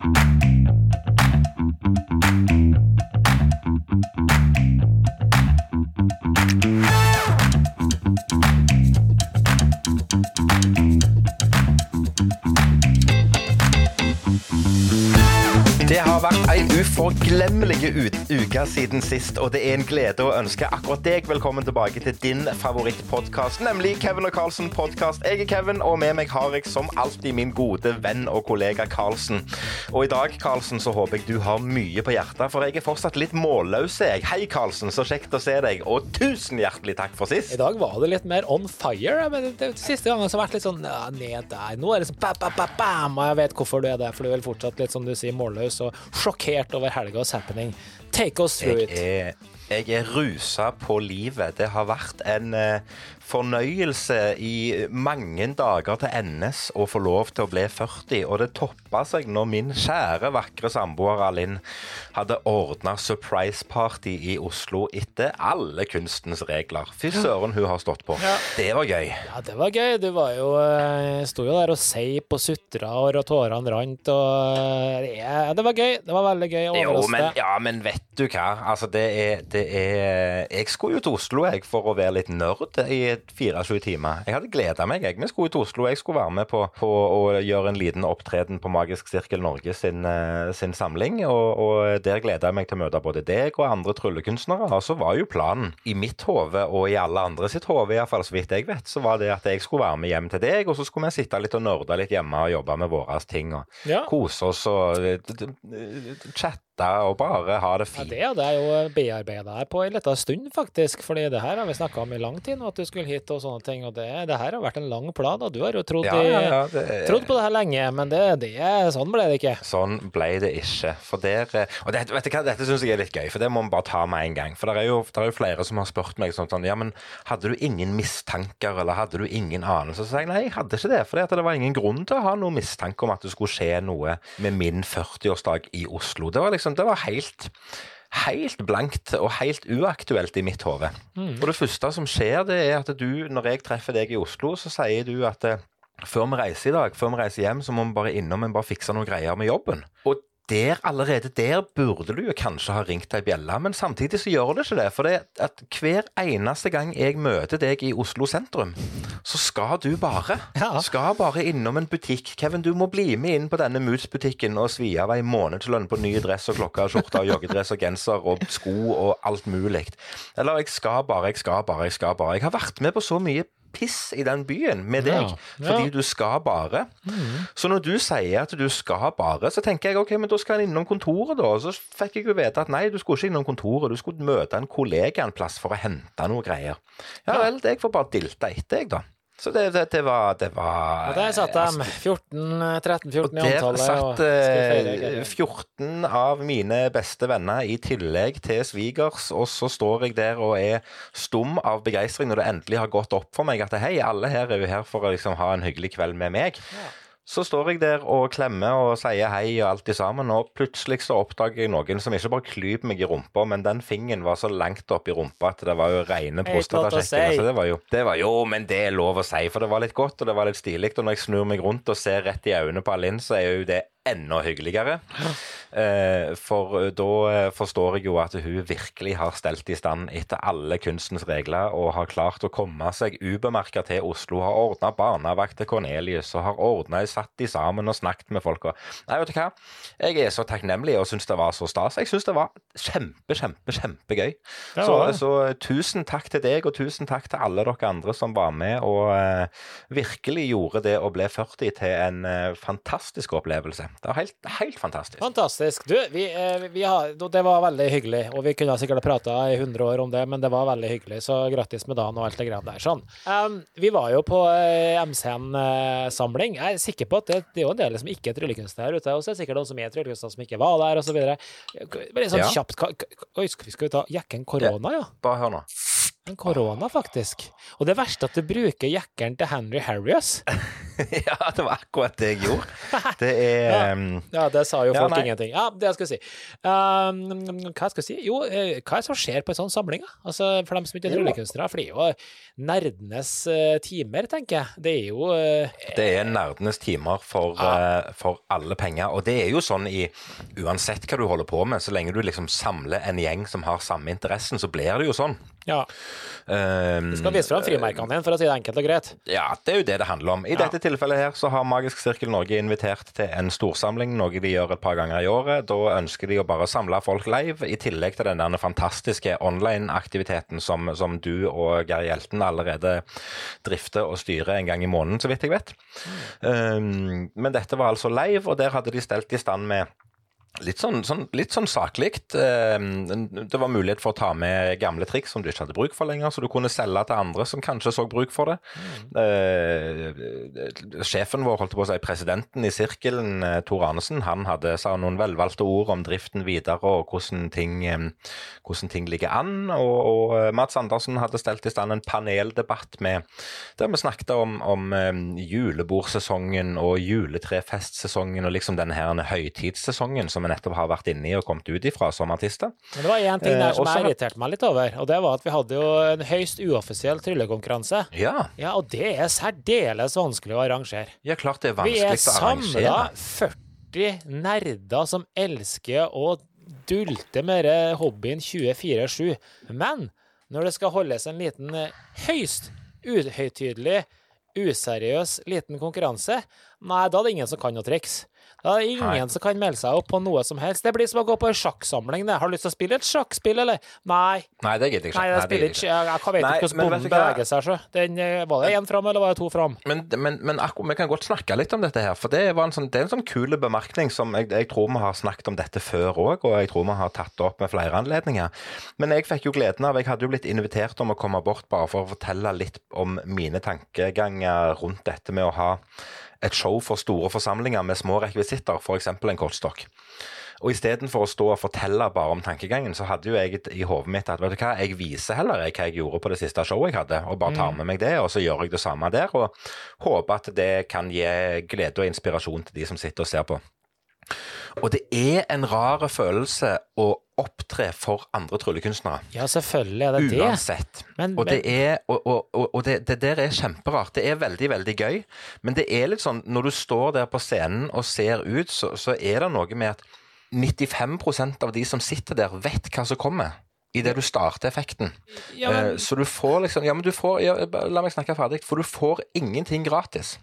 Det ei uforglemmelig uke siden sist, og det er en glede å ønske akkurat deg velkommen tilbake til din favorittpodkast, nemlig Kevin og Carlsen podkast. Jeg er Kevin, og med meg har jeg som alltid min gode venn og kollega Carlsen. Og i dag, Carlsen, så håper jeg du har mye på hjertet, for jeg er fortsatt litt målløs, jeg. Hei, Carlsen, så kjekt å se deg, og tusen hjertelig takk for sist. I dag var det litt mer on fire. Men det, siste gangen så har vært litt sånn ja, ned der. Nå er det sånn ba, ba, ba, bam. Og jeg vet hvorfor du er der, for du er vel fortsatt litt som du sier, målløs og sjokkert over helgas happening. Take us through Jeg it. er, jeg er rusa på livet. Det har vært en eh, fornøyelse i mange dager til NS å få lov til å bli 40, og det toppa seg når min kjære, vakre samboer Alinn hadde ordna surprise party i Oslo etter alle kunstens regler. Fy søren, hun har stått på. Det var gøy. Ja, det var gøy. Du var jo eh, sto jo der og seip og sutra, og tårene rant, og ja, det, var gøy. Det var veldig gøy. Jo, men, ja, men vet du hva? Altså, det er, det er Jeg skulle jo til Oslo jeg, for å være litt nerd i 24 timer. Jeg hadde gleda meg. Jeg. Vi skulle til Oslo. Jeg skulle være med på, på å gjøre en liten opptreden på Magisk Sirkel Norge sin, eh, sin samling. Og, og der gleda jeg meg til å møte både deg og andre tryllekunstnere. Og så var jo planen i mitt hode, og i alle andre sitt hode, iallfall så vidt jeg vet, så var det at jeg skulle være med hjem til deg, og så skulle vi sitte litt og nerde litt hjemme og jobbe med våre ting. og Ja. Kose oss og eh, d- og bare ha det fint. Ja, det hadde jeg jo bearbeida her på en liten stund, faktisk. fordi det her har vi snakka om i lang tid nå, at du skulle hit og sånne ting. Og det, det her har vært en lang plan, og du har jo trodd, Ja, ja, ja, i, det, trodd på det her lenge, men det, det, sånn ble det ikke. Sånn ble det ikke. For der, eh, og det, vet du hva, Dette syns jeg er litt gøy, for det må vi bare ta med en gang. For det er jo, det er jo flere som har spurt meg sånn, sånn Ja, men hadde du ingen mistanker, eller hadde du ingen anelse? Så sier jeg nei, jeg hadde ikke det. For det var ingen grunn til å ha noen mistanke om at det skulle skje noe med min 40-årsdag i Oslo. Det var liksom, det var helt Helt blankt og helt uaktuelt i mitt hode. Og det første som skjer, det er at du, når jeg treffer deg i Oslo, så sier du at eh, før vi reiser i dag, før vi reiser hjem, så må vi bare innom og bare fikse noen greier med jobben. Og der, allerede der burde du jo kanskje ha ringt ei bjelle, men samtidig så gjør det ikke det. For det at hver eneste gang jeg møter deg i Oslo sentrum, så skal du bare. Ja. Skal bare innom en butikk. Kevin, du må bli med inn på denne Moods-butikken og svi av ei månedslønn på ny dress og klokke og skjorte og joggedress og genser og sko og alt mulig. Eller jeg skal bare, jeg skal bare, jeg skal bare. Jeg har vært med på så mye piss i den byen med deg, Ja, ja. fordi du skal bare. Så når du sier at du skal bare, så tenker jeg ok, men da skal han innom kontoret, da. Og så fikk jeg jo vite at nei, du skulle ikke innom kontoret, du skulle møte en kollega en plass for å hente noe greier. Ja vel, jeg får bare dilte etter, jeg, da. Så det, det, det var Det var Og der satt de, altså, 14, 13, 14 i der antallet. og satt og, feire eh, 14 av mine beste venner i tillegg til svigers, og så står jeg der og er stum av begeistring når det endelig har gått opp for meg at hei, alle her er jo her for å liksom ha en hyggelig kveld med meg. Ja. Så står jeg der og klemmer og sier hei og alt sammen, og plutselig så oppdager jeg noen som ikke bare klyper meg i rumpa, men den fingeren var så langt opp i rumpa at det var jo rene prostatasjekken. si. Det var jo det var jo, men det er lov å si, for det var litt godt, og det var litt stilig. Og når jeg snur meg rundt og ser rett i øynene på Alin, så er jo det enda hyggeligere. Eh, for da eh, forstår jeg jo at hun virkelig har stelt i stand etter alle kunstens regler og har klart å komme seg ubemerka til Oslo. Har ordna barnevakt til Cornelius og har ordna satt de sammen og snakket med folk. Nei, vet du hva? Jeg er så takknemlig og syns det var så stas. Jeg syns det var kjempe, kjempe, kjempegøy. Så, så tusen takk til deg, og tusen takk til alle dere andre som var med og uh, virkelig gjorde det å bli 40 til en uh, fantastisk opplevelse. Det var helt, helt fantastisk. Fantastisk. Du, vi, eh, vi har, det var veldig hyggelig, og vi kunne sikkert ha prata i 100 år om det, men det var veldig hyggelig, så grattis med dagen og alt det greia der. Sånn. Um, vi var jo på eh, MCN-samling. Jeg er sikker på at det, det er jo en del som ikke er tryllekunstnere her ute, og så er det sikkert noen som er tryllekunstnere som ikke var der, osv. så. Bare sånn Ja. kjapt Oi, skal vi ta jekken korona, ja? Bare hør nå. Enn korona, faktisk. Og det verste er at du bruker jekkeren til Henry Harrius. ja, det var akkurat det jeg gjorde. Det er Ja. um, Ja, det sa jo folk ja, ingenting. Ja, det skal jeg si. Um, hva skal jeg si? Jo, eh, hva er det som skjer på en sånn samling? Altså, For dem som ikke er tryllekunstnere. For det er jo nerdenes eh, timer, tenker jeg. Det er jo uh, Det er nerdenes timer for, eh, for alle penger. Og det er jo sånn i Uansett hva du holder på med, så lenge du liksom samler en gjeng som har samme interessen, så blir det jo sånn. Ja. Um, Skal vise fram frimerkene dine, for å si det enkelt og greit. Ja, det er jo det det handler om. I Ja. dette tilfellet her så har Magisk Sirkel Norge invitert til en storsamling, noe de gjør et par ganger i året. Da ønsker de å bare samle folk live, i tillegg til den der fantastiske online-aktiviteten som, som du og Geir Hjelten allerede drifter og styrer en gang i måneden, så vidt jeg vet. Um, men dette var altså live, og der hadde de stelt i stand med Litt sånn, sånn, sånn sakligt. Eh, Det var mulighet for å ta med gamle triks som du ikke hadde bruk for lenger, så du kunne selge til andre som kanskje så bruk for det. Mm. sjefen vår, holdt på å si, presidenten i sirkelen, eh, Tor Arnesen, han hadde sa noen velvalgte ord om driften videre og hvordan ting, hvordan ting ligger an. Og, og Mats Andersen hadde stelt i stand en paneldebatt med der vi snakket om, om julebordsesongen og juletrefestsesongen og liksom denne høytidssesongen som vi nettopp har vært inne i og kommet ut ifra som artister. Men det var én ting Eh, der som også- jeg irriterte meg litt over, og det var at vi hadde jo en høyst uoffisiell tryllekonkurranse. Ja, Ja, og det er særdeles vanskelig å arrangere. ja klart det er Vi er vanskelig å samla arrangere. 40 nerder som elsker å dulte med hobbyen 24-7. Men når det skal holdes en liten eh, høyst uhøytidelig, useriøs liten konkurranse, nei, da er det ingen som kan noe triks. Da er ingen Nei. som kan melde seg opp på noe som helst. Det blir som å gå på en sjakksamling. det. Har du lyst til å spille et sjakkspill, eller? Nei. Nei, det gidder jeg ikke. Nei, jeg det spiller ikke. jeg Jeg, vet Nei, ikke hvordan bonden beveger seg. Så. Den, eh, var det én fram, eller var det to fram? Men, men, men akkurat, vi kan godt snakke litt om dette her, for det, var en sånn, det er en sånn kul bemerkning som jeg, jeg tror vi har snakket om dette før òg, og jeg tror vi har tatt det opp med flere anledninger. Men jeg fikk jo gleden av Jeg hadde jo blitt invitert om å komme bort bare for å fortelle litt om mine tankeganger rundt dette med å ha et show for store forsamlinger med små rekvisitter, f.eks. en kortstokk. Og istedenfor å stå og fortelle bare om tankegangen, så hadde jo jeg i hodet mitt at vet du hva, jeg viser heller jeg hva jeg gjorde på det siste showet jeg hadde, og bare tar med meg det, og så gjør jeg det samme der, og håper at det kan gi glede og inspirasjon til de som sitter og ser på. Og det er en rar følelse å opptre for andre tryllekunstnere. Ja, selvfølgelig er det det. Uansett. Og det, er, og, og, og, og det, det der er kjemperart. Det er veldig, veldig gøy. Men det er litt sånn, når du står der på scenen og ser ut, så, så er det noe med at 95% av de som sitter der, vet hva som kommer. Idet du starter effekten. Ja, men, Eh, Så du får liksom Ja, men du får ja, La meg snakke ferdig. For du får ingenting gratis.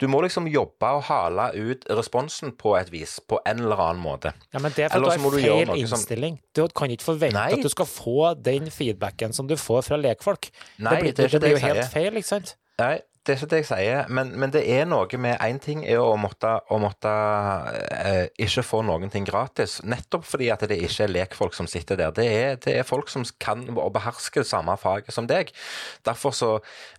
Du må liksom jobbe og hale ut responsen på et vis, på en eller annen måte. ja, men det er for at du har feil innstilling. som-. Du kan ikke forvente Nei. at du skal få den feedbacken som du får fra lekfolk. Nei, det blir, det det, det blir jo helt feil, ikke sant? Nei, det er ikke det jeg sier, men, men det er noe med Én ting er å måtte, å måtte eh, ikke få noen ting gratis, nettopp fordi at det ikke er lekfolk som sitter der. Det er, det er folk som kan og behersker det samme faget som deg. Derfor så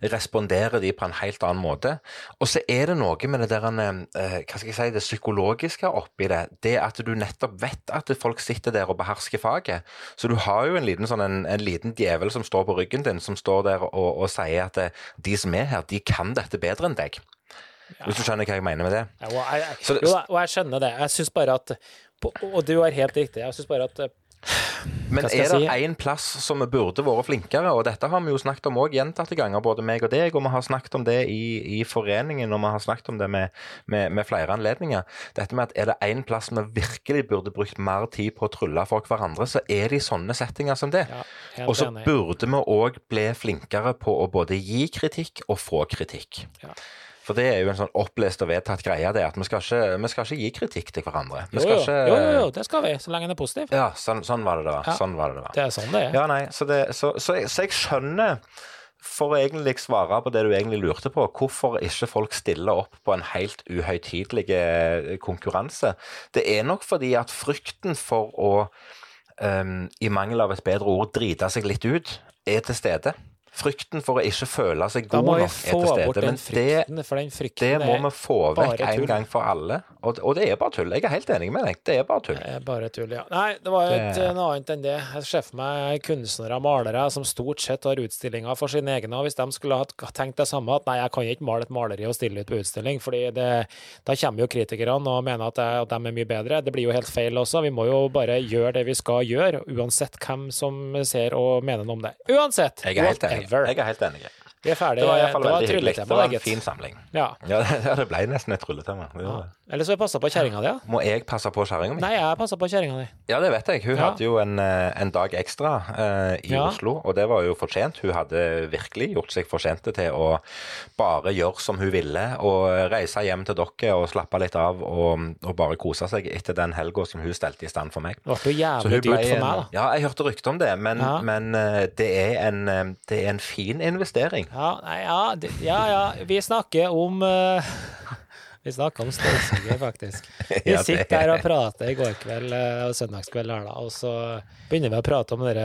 responderer de på en helt annen måte. Og så er det noe med det der eh, hva skal jeg si, det psykologiske oppi det. Det at du nettopp vet at folk sitter der og behersker faget. Så du har jo en liten, sånn, en, en liten djevel som står på ryggen din, som står der og, og sier at eh, de som er her, de kan dette bedre enn deg. Hvis du skjønner hva jeg mener med det? Ja, og jeg, jo, og jeg skjønner det. Jeg syns bare at Og du har helt riktig. Jeg syns bare at eh, Men er det én si? plass som vi burde vært flinkere? Og dette har vi jo snakket om òg gjentatte ganger, både meg og deg. Og vi har snakket om det i, i foreningen, og vi har snakket om det med, med, med flere anledninger. Dette med at er det én plass vi virkelig burde brukt mer tid på å trylle for hverandre, så er det i sånne settinger som det. Ja, og så burde vi òg bli flinkere på å både gi kritikk og få kritikk. Ja. For det er jo en sånn opplest og vedtatt greie, det at vi skal ikke, vi skal ikke gi kritikk til hverandre. Vi Jo, jo, ikke jo, jo, jo, det skal vi, så lenge den er positiv. Ja, sånn, sånn var det det var. Ja. Sånn var det det var. Det er sånn det er. Ja, nei, så, det, så, så, jeg, så jeg skjønner, for å egentlig svare på det du egentlig lurte på, hvorfor ikke folk stiller opp på en helt uhøytidelig eh, konkurranse. Det er nok fordi at frykten for å, um, i mangel av et bedre ord, drite seg litt ut, er til stede. Frykten for å ikke føle seg god nok er til stede. Men det, frykten, for den det må vi få vekk en gang for alle. Og, og det er bare tull. Jeg er helt enig med deg. Det er bare tull. Det er bare tull, ja. Nei, det var jo et, Det- noe annet enn det. Jeg ser for meg kunstnere og malere som stort sett har utstillinger for sine egne, og hvis de skulle ha tenkt det samme, at nei, jeg kan ikke male et maleri og stille ut på utstilling, fordi det, da kommer jo kritikerne og mener at, jeg, at de er mye bedre. Det blir jo helt feil også. Vi må jo bare gjøre det vi skal gjøre, uansett hvem som ser og mener noe om det. Uansett! Jeg er helt enig. Whatever. Jeg er helt enig. Vi er ferdige. Det var var veldig hyggelig. Det var en fin samling. Ja. Ja, det- ble nesten et trylletema. Det det. Eller så har jeg passa på kjerringa di, ja. Må jeg passe på kjerringa mi? Nei, jeg passa på kjerringa di. Ja, det vet jeg. Hun Ja. hadde jo en, eh, en dag ekstra eh, i Ja. Oslo, og det var jo fortjent. Hun hadde virkelig gjort seg fortjente til å bare gjøre som hun ville, og reise hjem til dere og slappe litt av og, og bare kose seg etter den helga som hun stelte i stand for meg. Det ble jævlig dyrt for meg, da. Ja, jeg hørte rykte om det, men, men eh, det, er en, eh, det er en fin investering. Ja, nei, ja, det, ja, ja. Vi snakker om eh, Vi snakker om støvsuger, faktisk. Vi sitter her og prater i går kveld eh, og søndagskveld her, da, og så begynner vi å prate om dere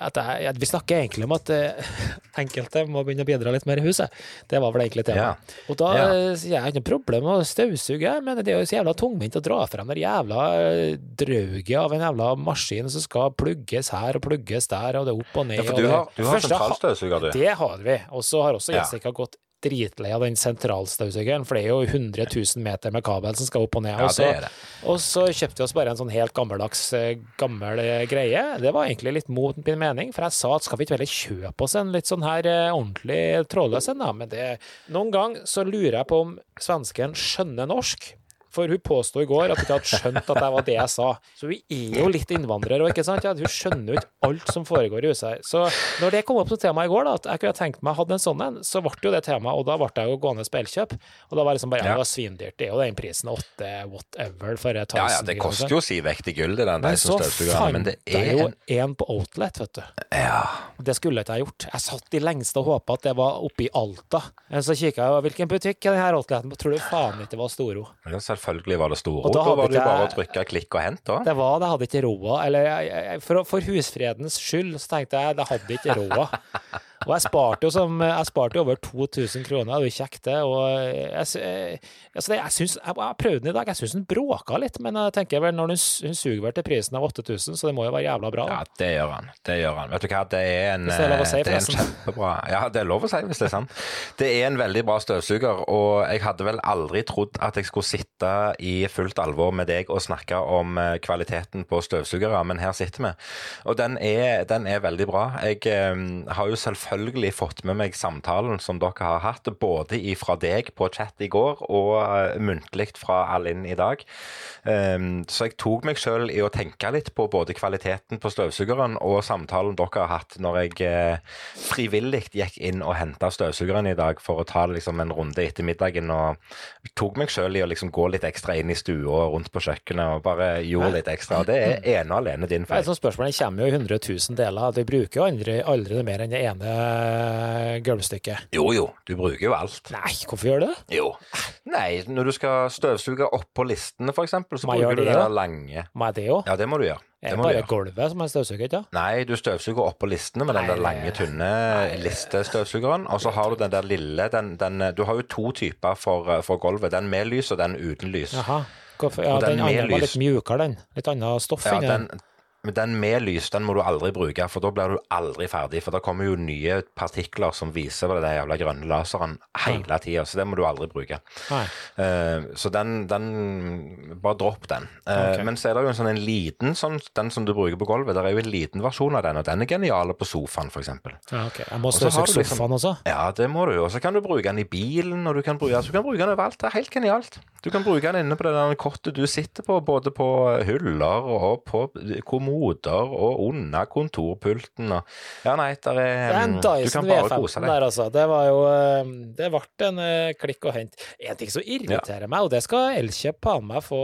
at jeg, at Vi snakker egentlig om at eh, enkelte må begynne å bidra litt mer i huset. Det var vel egentlig temaet. Og da Ja. eh, sier jeg har ikke noe problem med å støvsuge, men det er jo så jævla tungvint å dra frem det jævla eh, drauget av en jævla maskin som skal plugges her og plugges der, og det er opp og ned. Ja, for du har, du har sentralstøvsuger, du. det har vi. Og så har også Ja. Jessica gått dritlei av den sentralstøvsugeren, for det er jo 100 000 meter med kabel som skal opp og ned. Ja, og, så, det det. og så kjøpte vi oss bare en sånn helt gammeldags, eh, gammel eh, greie. Det var egentlig litt mot min mening, for jeg sa at skal vi ikke heller kjøpe oss en litt sånn her eh, ordentlig trådløs en, da? Men det Noen gang så lurer jeg på om svensken skjønner norsk. For hun påsto i går at hun ikke hadde skjønt at det var det jeg sa. Så hun er jo litt innvandrere òg, ikke sant? Ja, hun skjønner jo ikke alt som foregår i huset her. Så når det kom opp som tema i går, da, at jeg kunne tenkt meg å ha en sånn en, så ble jo det tema, og da ble jeg jo gående på Elkjøp. Og da var det liksom bare ja, det var svindyrt. Det er jo den prisen, åtte whatever, for et Ja, ja, det koster jo si vekt i gull, det den Men så Dyson-støvsugeren, men fant jeg er jo en på Outlet, vet du. Ja. Det skulle ikke jeg gjort. Jeg satt i lengste og håpa at det var oppe i Alta. Så kikka jeg, hvilken butikk er denne Outleten? Tror du faen ikke det var Storo? Ja, selvfølgelig var det store Og ord. da Da var det jo bare å trykke klikk og hent, da. Det var det, hadde ikke råd. Eller for, for husfredens skyld så tenkte jeg det hadde ikke råd. Og jeg sparte jo som, jeg sparte jo over 2000 kroner, det er jo kjekt det. Og jeg, eh, altså det, jeg, synes, jeg, jeg prøvde den i dag, jeg syns den bråka litt, men jeg tenker vel når den, hun suger vel til prisen av 8000, så det må jo være jævla bra. Ja, det gjør han. Det gjør han. Vet du hva, det er en, det er si, det er en kjempebra Ja, det er lov å si hvis det er sant. Det er en veldig bra støvsuger, og jeg hadde vel aldri trodd at jeg skulle sitte i fullt alvor med deg og snakke om eh, kvaliteten på støvsugere, men her sitter vi. Og den er, den er veldig bra. Jeg um, har jo selvfølgelig fått med meg samtalen som dere har hatt, både fra deg på chat i går og uh, muntlig fra Alinn i dag. Um, så jeg tok meg sjøl i å tenke litt på både kvaliteten på støvsugeren og samtalen dere har hatt når jeg eh, frivillig gikk inn og henta støvsugeren i dag for å ta liksom, en runde etter middagen. Og tok meg sjøl i å liksom, gå litt ekstra inn i stua og rundt på kjøkkenet og bare gjorde litt ekstra. Og det er ene og alene din Det er et feil. sånt spørsmål, Den kommer jo i 100 000 deler. De bruker jo aldri, aldri mer enn det ene gulvstykket. Jo jo, du bruker jo alt. Nei, hvorfor gjør du det? Jo. Nei, når du skal støvsuge oppå listene, f.eks., så Må bruker du det, det lange. Må jeg det òg? Ja, det må du gjøre. Er Det det bare gulvet som er støvsuget, Ja? Nei, du støvsuger oppå listene med den Nei, der lange, tynne listestøvsugeren. Og så har du den der lille den, den, Du har jo to typer for, for gulvet. Den med lys og den uten lys. Jaha. Hvorfor? Ja, Og den den andre var litt mjukere, den. Litt annet stoff Ja, inni den. Men den med lys den må du aldri bruke, for da blir du aldri ferdig. For da kommer jo nye partikler som viser den jævla grønne laseren hele tida, så det må du aldri bruke. Eh, så den, den Bare dropp den. Uh, okay. Men så er det jo en sånn en liten sånn, den som du bruker på gulvet. Det er jo en liten versjon av den, og den er genial på sofaen, f.eks. Ja, okay. Jeg må støvsuge du liksom- sofaen også. Ja, det må du. Og så kan du bruke den i bilen, og du kan bruke, altså, du kan bruke den overalt. Det er helt genialt. Du kan bruke den inne på det der kortet du sitter på, både på hyller og på kommoder og under kontorpulten og Ja, nei, der Det er er en Du kan Dyson bare kose V15 deg. der, altså. Det var jo eh, Det ble en eh, klikk og hent. En ting som irriterer meg, og det skal Elkjøp faen meg få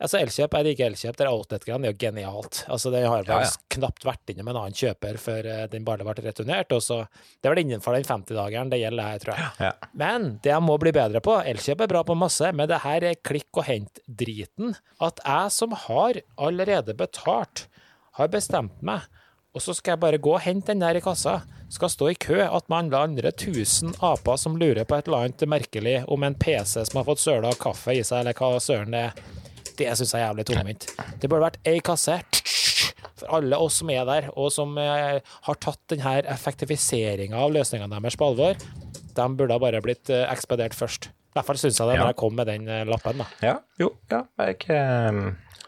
Altså, Elkjøp er ikke Elkjøp, det er Outlet-greiene, det er jo genialt. Altså, det har vel Ja, ja. knapt vært innom en annen kjøper før eh, den bare ble returnert, og så Det er vel innenfor den 50-dageren det gjelder her, tror jeg. Ja. Men det jeg må bli bedre på Elkjøp er bra på masse, men det her er klikk og hent-driten. At jeg som har allerede betalt, har bestemt meg og så skal jeg bare gå og hente den der i kassa. Skal stå i kø at man alle andre tusen aper som lurer på et eller annet merkelig om en PC som har fått søla kaffe i seg, eller hva søren det er. Det syns jeg er jævlig tungvint. Det burde vært ei kasse for alle oss som er der, og som eh, har tatt denne effektiviseringa av løsningene deres på alvor. De burde ha bare blitt eh, ekspedert først. Fall syns jeg det når jeg kom med den eh, lappen. da. Ja, jo, ja. Jeg, eh,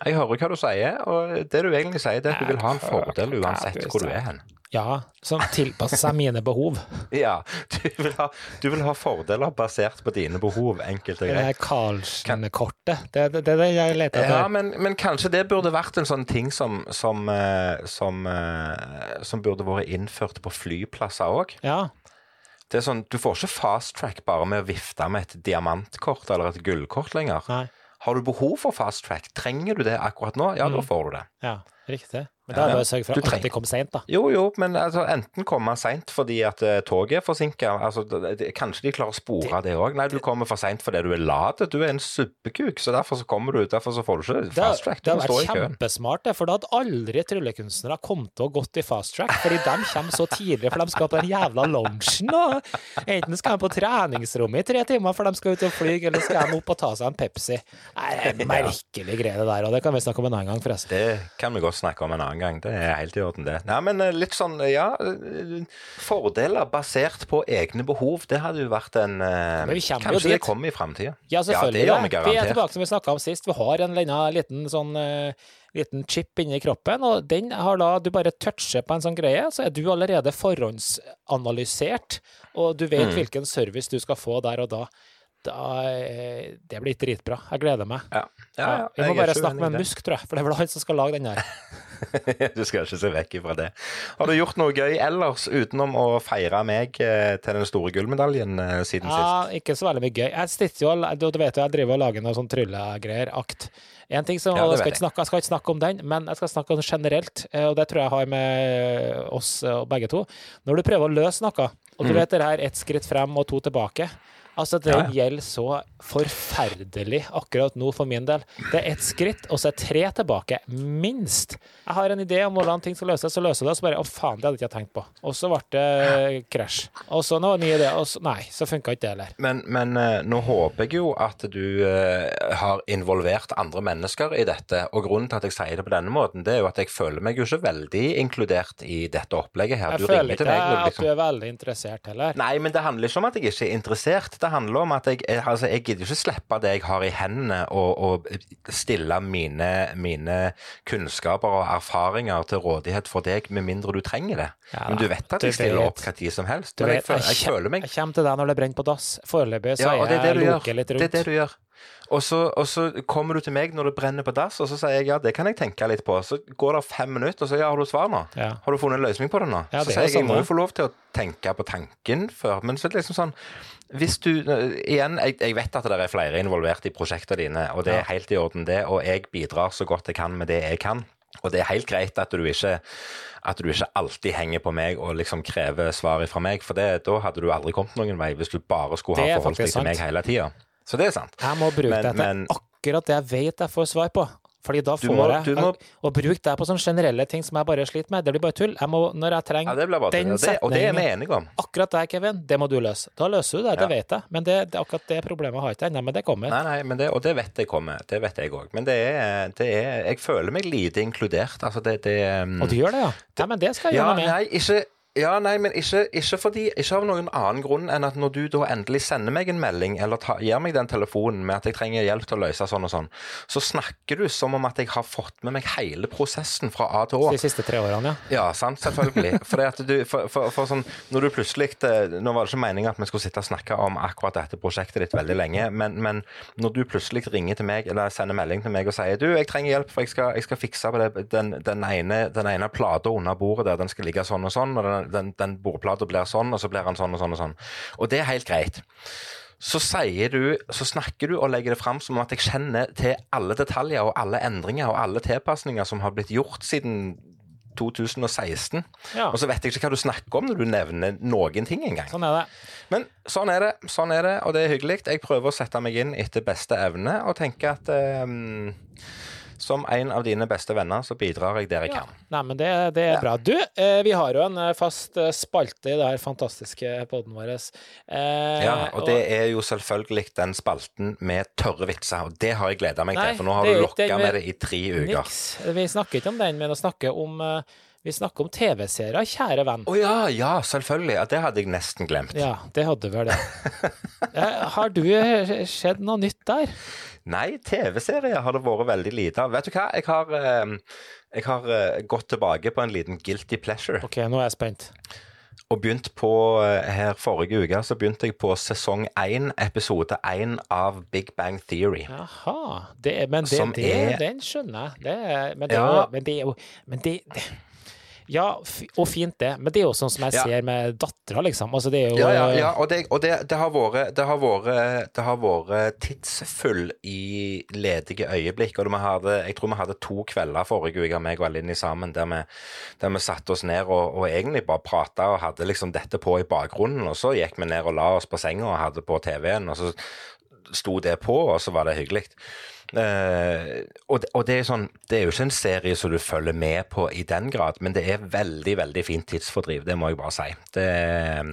jeg hører hva du sier, og det du egentlig sier, det er at du vil ha en fordel uansett hvor du er hen. Ja, som tilpasser seg mine behov. Ja, du vil ha, du vil ha fordeler basert på dine behov, enkelt og greit. er Karlsen-kortet. Det er det, det, det jeg leter Ja, men, men kanskje det burde vært en sånn ting som, som, eh, som, eh, som burde vært innført på flyplasser òg. Ja. Det er sånn, Du får ikke fast track bare med å vifte med et diamantkort eller et gullkort lenger. Nei. Har du behov for fast track? Trenger du det akkurat nå? Ja, da Mm. får du det. Ja, riktig. Men da er det bare å sørge for at trenger- alltid kom seint, da. Jo, jo, men altså, enten komme seint fordi at eh, toget er forsinka altså, det- det- Kanskje de klarer å spore det òg. Nei, du kommer for seint fordi du er lat. Du er en suppekuk, så derfor så kommer du ut. Derfor så får du ikke fast track. Du det må har stå vært i køen. kjempesmart, det, for da hadde aldri tryllekunstnere kommet til å gått i fast track, fordi de kommer så tidlig, for de skal på den jævla. Og enten skal de på treningsrommet i tre timer, for de skal ut og fly, eller skal de opp og ta seg en Pepsi. Nei, det er merkelig greie det der, og det kan vi snakke om en annen gang, forresten. Det kan vi godt snakke om en annen gang. Det er helt i orden, det. Nei, men eh, litt sånn, ja eh, Fordeler basert på egne behov, det hadde jo vært en eh, Men vi Kanskje det kommer i framtida. Ja, selvfølgelig. det gjør vi vi er tilbake som vi snakka om sist. Vi har en liten sånn eh, liten chip inni kroppen, og den har da Du bare toucher på en sånn greie, så er du allerede forhåndsanalysert, og du vet Mm. hvilken service du skal få der og da. da eh, det blir dritbra. Jeg gleder meg. Ja. Ja, ja, vi må bare snakke med. Musk, tror jeg, for det er vel han som skal lage den der. Du skal ikke se vekk ifra det. Har du gjort noe gøy ellers utenom å feire meg eh, til den store gullmedaljen siden siden sist? Ja, ikke så veldig mye gøy. Jeg sitter jo, du vet jo, jeg driver og lager noe sånn tryllegreier, akt. En ting som, Ja, jeg, skal ikke snakke, jeg skal ikke snakke om den, men jeg skal snakke om det generelt, eh, og det tror jeg har med oss eh, begge to. Når du prøver å løse noe, og du vet det her ett skritt frem og to tilbake, altså det ja, Ja, gjelder så forferdelig akkurat nå for min del. Det er ett skritt, og så er tre tilbake, minst. Jeg har en idé om hvordan ting skal løses, så løser det, og så bare å faen, det hadde jeg ikke tenkt på. Og så ble det krasj. Og så nå ny idé, og så nei, så funka ikke det heller. Men, men eh, nå håper jeg jo at du eh, har involvert andre mennesker i dette. Og grunnen til at jeg sier det på denne måten, det er jo at jeg føler meg jo ikke veldig inkludert i dette opplegget her. Jeg Du ringer føler ikke du at liksom du er veldig interessert heller. Nei, men det handler ikke om at jeg ikke er interessert. Det handler om at jeg, altså, jeg gidder ikke slippe det jeg har i hendene, og, og stille mine, mine kunnskaper og erfaringer til rådighet for deg, med mindre du trenger det. Ja, men du vet at jeg stiller vet. opp hva tid som helst. Vet, føler, jeg føler meg jeg kommer til deg når det brenner på dass. Foreløpig så Ja, er er jeg loker litt Det er det du gjør. Og så, og så kommer du til meg når det brenner på dass, og så sier jeg ja, det kan jeg tenke litt på. Så går det fem minutter, og så ja, har du svar nå? Ja. Har du funnet en løsning på det nå? Ja, så det så sier jeg jeg må jo få lov til å tenke på tanken før. Men så er det liksom sånn Hvis du Igjen, jeg, jeg vet at det er flere involvert i prosjektene dine, og det er helt i orden, det. Og jeg bidrar så godt jeg kan med det jeg kan. Og det er helt greit at du ikke at du ikke alltid henger på meg og liksom krever svar fra meg, for det, da hadde du aldri kommet noen vei hvis du bare skulle ha forholdt deg til meg hele tida. Så det er sant. Jeg må bruke Men- det til men- akkurat det jeg vet jeg får svar på. Fordi da får må- jeg må- Å bruke det på sånne generelle ting som jeg bare sliter med, det blir bare tull. Jeg må, når jeg trenger Ja, den Og det, er setningen. Akkurat det, Kevin, det må du løse. Da løser du det, det vet jeg. Men det, det, akkurat det problemet har jeg ikke ennå, men det kommer. Nei, nei, men det, og det vet jeg kommer. Det vet jeg òg. Men det er, det er Jeg føler meg lite inkludert. Altså, det, Og du gjør det, ja? nei, men det skal jeg Ja, gjøre med. nei, ikke ja, nei, men ikke, ikke, fordi, ikke av noen annen grunn enn at når du da endelig sender meg en melding, eller ta, gir meg den telefonen med at jeg trenger hjelp til å løse sånn og sånn, så snakker du som om at jeg har fått med meg hele prosessen fra A til Å. De siste tre årene, ja. Ja, sant, selvfølgelig. Du, for, for, for sånn, når du plutselig eh, Nå var det ikke meningen at vi skulle sitte og snakke om akkurat dette prosjektet ditt veldig lenge, men, men når du plutselig ringer til meg eller sender melding til meg og sier du, jeg trenger hjelp, for jeg skal, jeg skal fikse på det, den, den ene, den ene plata under bordet der, den skal ligge sånn og sånn, og den, den, den bordplata blir sånn, og så blir den sånn og sånn og sånn. Og det er helt greit. Så du, så snakker du og legger det fram som om at jeg kjenner til alle detaljer og alle endringer og alle tilpasninger som har blitt gjort siden 2016. Ja. Og så vet jeg ikke hva du snakker om når du nevner noen ting engang. Sånn er det. Men sånn er det, sånn er det, og det er hyggelig. Jeg prøver å sette meg inn etter beste evne og tenke at eh, som en av dine beste venner, så bidrar jeg der jeg kan. Nei, men det, det er bra. Du, eh, vi har jo en eh, fast eh, spalte i det her fantastiske poden vår. Eh, Ja, og det er jo selvfølgelig den spalten med tørre vitser, og det har jeg gleda meg Nei, til, for nå har du lokka med- det i tre uker. Niks. Vi snakker ikke om den, men å snakke om eh, Vi snakker om TV-serier, kjære venn. Å ja, ja, selvfølgelig. Ja, det hadde jeg nesten glemt. Ja, det hadde vel det. Eh, Har du skjedd noe nytt der? Nei, TV-serier har det vært veldig lite av. Vet du hva, jeg har, eh, jeg har eh, gått tilbake på en liten guilty pleasure. OK, nå er jeg spent. Og begynt på eh, her forrige uke, så begynte jeg på sesong én, episode én av Big Bang Theory. Jaha. Det, men det, det, er- den skjønner jeg. Det, men, det, er Ja. men det Men det, det Ja, og fint det, men det er jo sånn som jeg Ja. ser med dattera, liksom. Altså, det er jo Ja, ja, ja, og, det, og det, det, har vært, det, har vært, det har vært tidsfull i ledige øyeblikk. Og hadde, jeg tror vi hadde to kvelder forrige uke, meg og Alinni sammen, der vi, der vi satte oss ned og, og egentlig bare prata og hadde liksom dette på i bakgrunnen. Og så gikk vi ned og la oss på senga og hadde på TV-en, og så sto det på, og så var det hyggelig. Uh, og, det, og det er sånn Det er jo ikke en serie som du følger med på i den grad, men det er veldig, veldig fint tidsfordriv, det må jeg bare si. Det er,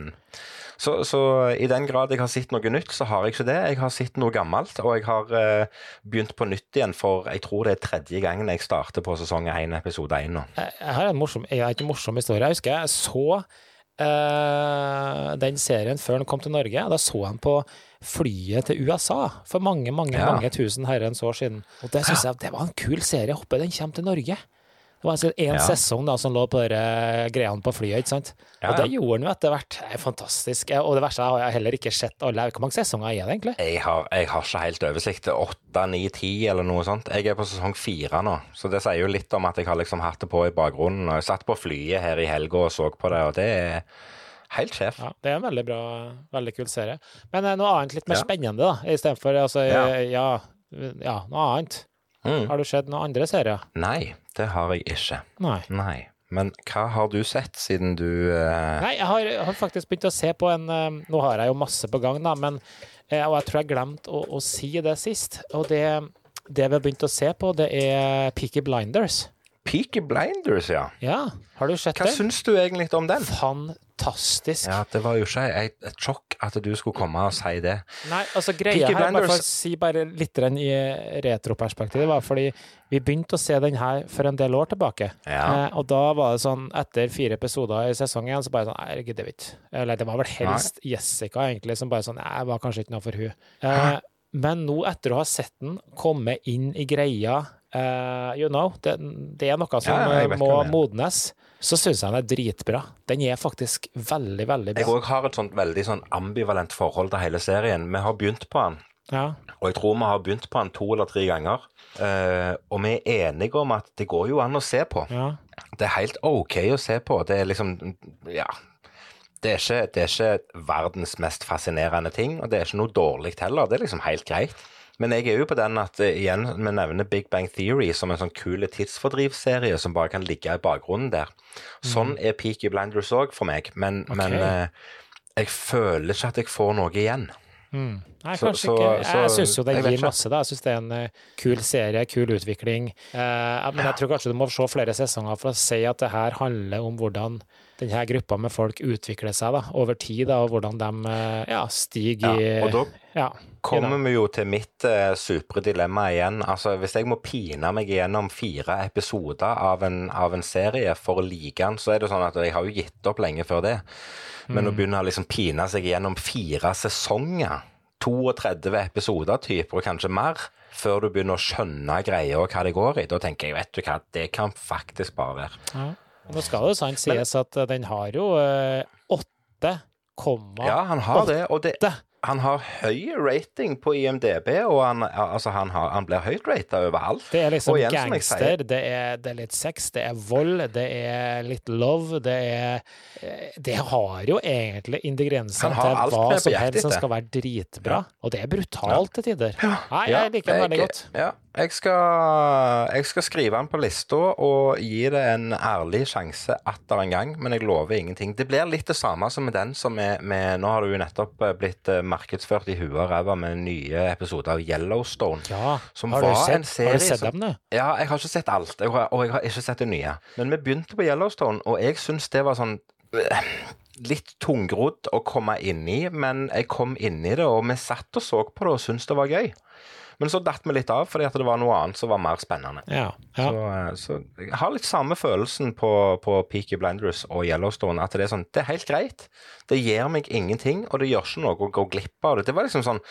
så, så i den grad jeg har sett noe nytt, så har jeg ikke det. Jeg har sett noe gammelt, og jeg har uh, begynt på nytt igjen for jeg tror det er tredje gangen jeg starter på sesong 1, episode 1 nå. Jeg jeg har en morsom, jeg har ikke morsom historie. Jeg husker jeg så uh, den serien før den kom til Norge. Da så jeg den på flyet til USA for mange, mange Ja. mange tusen herrens år siden. Og det syns jeg det var en kul serie. Jeg håper den kommer til Norge. Det var altså en Ja. sesong da som lå på de greiene på flyet, ikke sant. Ja, Og det gjorde den jo etter hvert. Det er fantastisk. Og det verste er, jeg har heller ikke sett alle. Hvor mange sesonger er det egentlig? Jeg har, jeg har ikke helt oversikt. Åtte, ni, ti eller noe sånt. Jeg er på sesong fire nå, så det sier jo litt om at jeg har liksom hatt det på i bakgrunnen. Og jeg satt på flyet her i helga og så på det, og det er helt sjef. Ja, det er en veldig bra, veldig kul serie. Men eh, noe annet litt mer Ja. spennende, da, istedenfor altså, Ja. ja. ja, noe annet. Mm. Har du sett noen andre serier? Nei, det har jeg ikke. Nei. Nei. Men hva har du sett siden du uh... Nei, jeg har, har faktisk begynt å se på en uh, Nå har jeg jo masse på gang, da, men uh, Og jeg tror jeg glemte å, å si det sist. Og det, det vi har begynt å se på, det er Peaky Blinders. Peaky Blinders, ja. Ja, har du sett Hva den? syns du egentlig om den? Fantastisk. Ja, Det var jo ikke et, et sjokk at du skulle komme og si det. Nei, altså greia Peaky her, bare for å si bare litt i retroperspektiv, var fordi vi begynte å se den her for en del år tilbake. Ja. Eh, og da var det sånn, etter fire episoder i sesongen, så bare sånn Nei, jeg gidder ikke. Eller det var vel helst Jessica, egentlig, som bare sånn Nei, var kanskje ikke noe for hun. Eh, men nå, etter å ha sett den, komme inn i greia eh, You know, det, det er noe som Ja, jeg må modnes. Så syns jeg den er dritbra. Den er faktisk veldig, veldig Jeg bra. òg har et sånt veldig sånn ambivalent forhold til hele serien. Vi har begynt på den, Ja. og jeg tror vi har begynt på den to eller tre ganger. Uh, og vi er enige om at det går jo an å se på. ja. Det er helt OK å se på. Det er liksom Ja. Det er, ikke, det er ikke verdens mest fascinerende ting, og det er ikke noe dårlig heller. Det er liksom helt greit. Men jeg er jo på den at eh, igjen, vi nevner Big Bang Theory som en sånn kul tidsfordrivsserie som bare kan ligge i bakgrunnen der. Sånn er Peaky Blinders òg for meg, men, okay. men eh, jeg føler ikke at jeg får noe igjen. Mm. Nei, Så- kanskje så- ikke. Jeg så- syns jo det gir masse, da. Jeg syns det er en uh, kul serie, kul utvikling. Uh, men jeg tror kanskje du må se flere sesonger for å si at det her handler om hvordan denne gruppa med folk utvikler seg da, over tid, da, og hvordan de eh, ja, stiger i Ja, og da ja, kommer vi jo til mitt eh, supre dilemma igjen. Altså, Hvis jeg må pine meg gjennom fire episoder av en, av en serie for å like den, så er det sånn at jeg har jo gitt opp lenge før det. Men å begynne å liksom pine seg gjennom fire sesonger, 32 episoder typer, og kanskje mer, før du begynner å skjønne greia og hva det går i, da tenker jeg vet du hva, det kan faktisk bare være. ja. Nå skal det jo sant sies at eh, den har jo eh, 8,8 Ja, han har det, og det, han har høy rating på IMDb, og han, altså, han, har, han blir høyt rata overalt. Det er liksom igjen, gangster, det er, det er litt sex, det er vold, det er litt love, det er eh, Det har jo egentlig ingrediensene til hva som helst som skal være dritbra, og det er brutalt til tider. Nei, jeg liker den veldig godt. Ja, Jeg skal, jeg skal skrive den på lista og gi det en ærlig sjanse atter en gang, men jeg lover ingenting. Det blir litt det samme som med den som er med Nå har du jo nettopp eh, blitt eh, markedsført i huet og ræva med nye episoder av Yellowstone. Ja, har du sett, serie har du sett dem, du? Ja, jeg har ikke sett alt, jeg har, og jeg har ikke sett det nye. Men vi begynte på Yellowstone, og jeg syns det var sånn eh, Litt tungrodd å komme inn i, men jeg kom inn i det, og vi satt og så på det og syntes det var gøy. Men så datt vi litt av, fordi at det var noe annet som var mer spennende. Ja. ja. Så, eh, så jeg har litt samme følelsen på, på Peaky Blinders og Yellowstone. At det er sånn, det er helt greit. Det gir meg ingenting, og det gjør ikke noe å gå glipp av det. Det var liksom sånn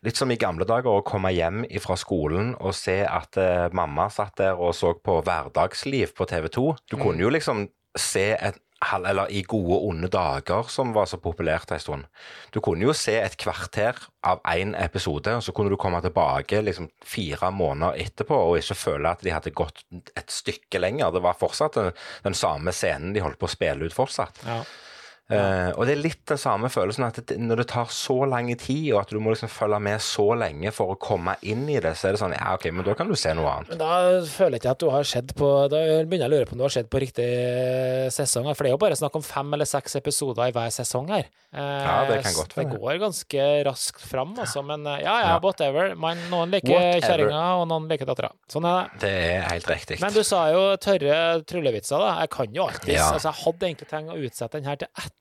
Litt som i gamle dager å komme hjem fra skolen og se at eh, mamma satt der og så på Hverdagsliv på TV 2. Du kunne jo liksom se et eller i gode onde dager, som var så populært en stund. Du kunne jo se et kvarter av én episode, og så kunne du komme tilbake liksom fire måneder etterpå og ikke føle at de hadde gått et stykke lenger. Det var fortsatt den, den samme scenen de holdt på å spille ut fortsatt. ja. Eh, og det er litt den samme følelsen at det, når det tar så lang tid, og at du må liksom følge med så lenge for å komme inn i det, så er det sånn Ja, OK, men da kan du se noe annet. Men da føler jeg ikke at du har sett på Da begynner jeg å lure på om du har sett på riktig sesong. For det er jo bare snakk om fem eller seks episoder i hver sesong her. Uh, Ja, det kan godt Det går ganske raskt fram, altså. Men eh, ja, ja, Ja. whatever. Man, noen liker kjerringa, og noen liker dattera. Sånn er det. Det er helt riktig. Men du sa jo tørre tryllevitser, da. Jeg kan jo alltid Ja. Altså, jeg hadde egentlig tenkt å utsette den her til etter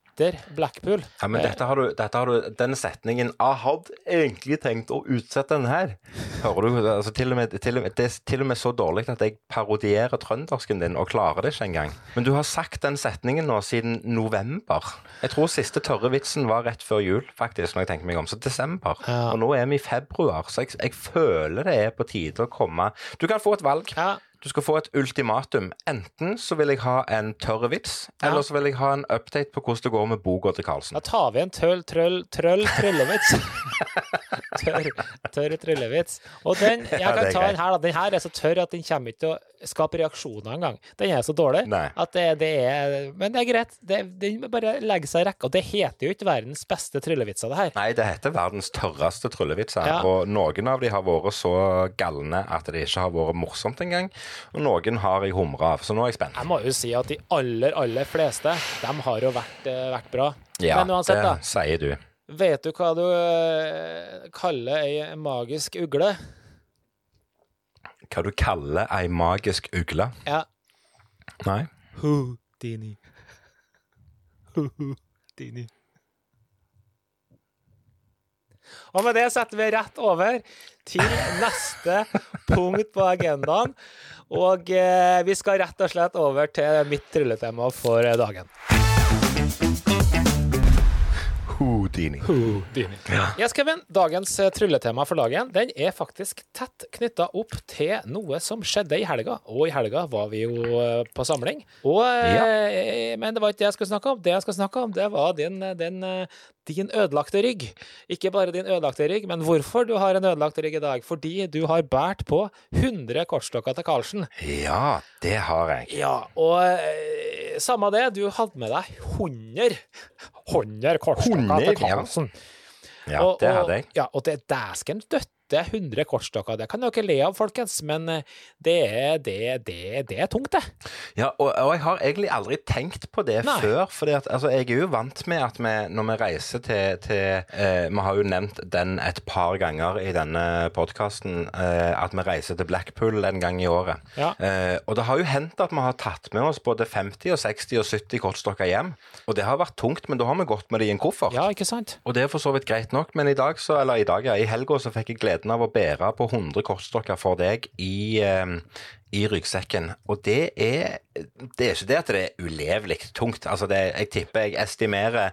Blackpool. Ja, men dette har du, dette har du Den setningen 'Jeg hadde egentlig tenkt å utsette den her'. Hører du? Altså, til og med, til og med, det er til og med så dårlig at jeg parodierer trøndersken din og klarer det ikke engang. Men du har sagt den setningen nå siden november. Jeg tror siste tørre vitsen var rett før jul, faktisk, når jeg tenker meg om. Så desember. Ja. Og nå er vi i februar, så jeg, jeg føler det er på tide å komme Du kan få et valg. Ja. Du skal få et ultimatum. Enten så vil jeg ha en tørr vits, Ja. eller så vil jeg ha en update på hvordan det går med boka til Karlsen. Da tar vi en tøll, trøll, trøll, tryllevits. tørr, tørr tryllevits. Og den, jeg kan er ta den her, da. Den her er så tørr at den kommer ikke til å skape reaksjoner engang. Den er så dårlig Nei. at det, det er Men det er greit. Det, den bare legge seg i rekka. Og det heter jo ikke verdens beste tryllevitser, det her. Nei, det heter verdens tørreste tryllevitser. Ja. Og noen av de har vært så galne at det ikke har vært morsomt engang. Og noen har jeg humra av, så nå er jeg spent. Jeg må jo si at de aller, aller fleste, de har jo vært, eh, vært bra. Ja, uansett, det sier du. Vet du hva du eh, kaller ei magisk ugle? Hva du kaller ei magisk ugle? Ja. Nei? Houdini. Houdini. Og med det setter vi rett over til neste punkt på agendaen. Og eh, vi skal rett og slett over til mitt trylletema for eh, dagen. Houdini. Houdini. Yes, Kevin. Dagens eh, trylletema for dagen den er faktisk tett knytta opp til noe som skjedde i helga. Og i helga var vi jo eh, på samling. Og, ja. Men det var ikke det jeg skulle snakke om. Det jeg skal snakke om, det var din, din, eh, din ødelagte rygg. Ikke bare din ødelagte rygg, men hvorfor du har en ødelagt rygg i dag. Fordi du har båret på 100 kortstokker til Karlsen. Ja, det har jeg. Ja, og eh, samme det, du hadde med deg 100 100 kortstokker 100, til ja. Karlsen. Ja, Og- det hadde jeg. Ja, og det er dæsken døtte 100 kortstokker. Det kan dere le av, folkens, men eh, det er, det, det, det er tungt, det. Ja, og, og jeg har egentlig aldri tenkt på det Nei. før. For altså, jeg er jo vant med at vi, når vi reiser til, til eh, Vi har jo nevnt den et par ganger i denne podkasten, eh, at vi reiser til Blackpool en gang i året. Ja. Eh, og det har jo hendt at vi har tatt med oss både 50 og 60 og 70 kortstokker hjem. Og det har vært tungt, men da har vi gått med det i en koffert. Ja, ikke sant? Og det er for så vidt greit nok, men i dag så, eller i dag, ja, i helga så fikk jeg gleden av å bære på 100 kortstokker for deg i, eh, i ryggsekken. Og det er, det er ikke det at det er ulevelig tungt. Altså det, jeg tipper jeg estimerer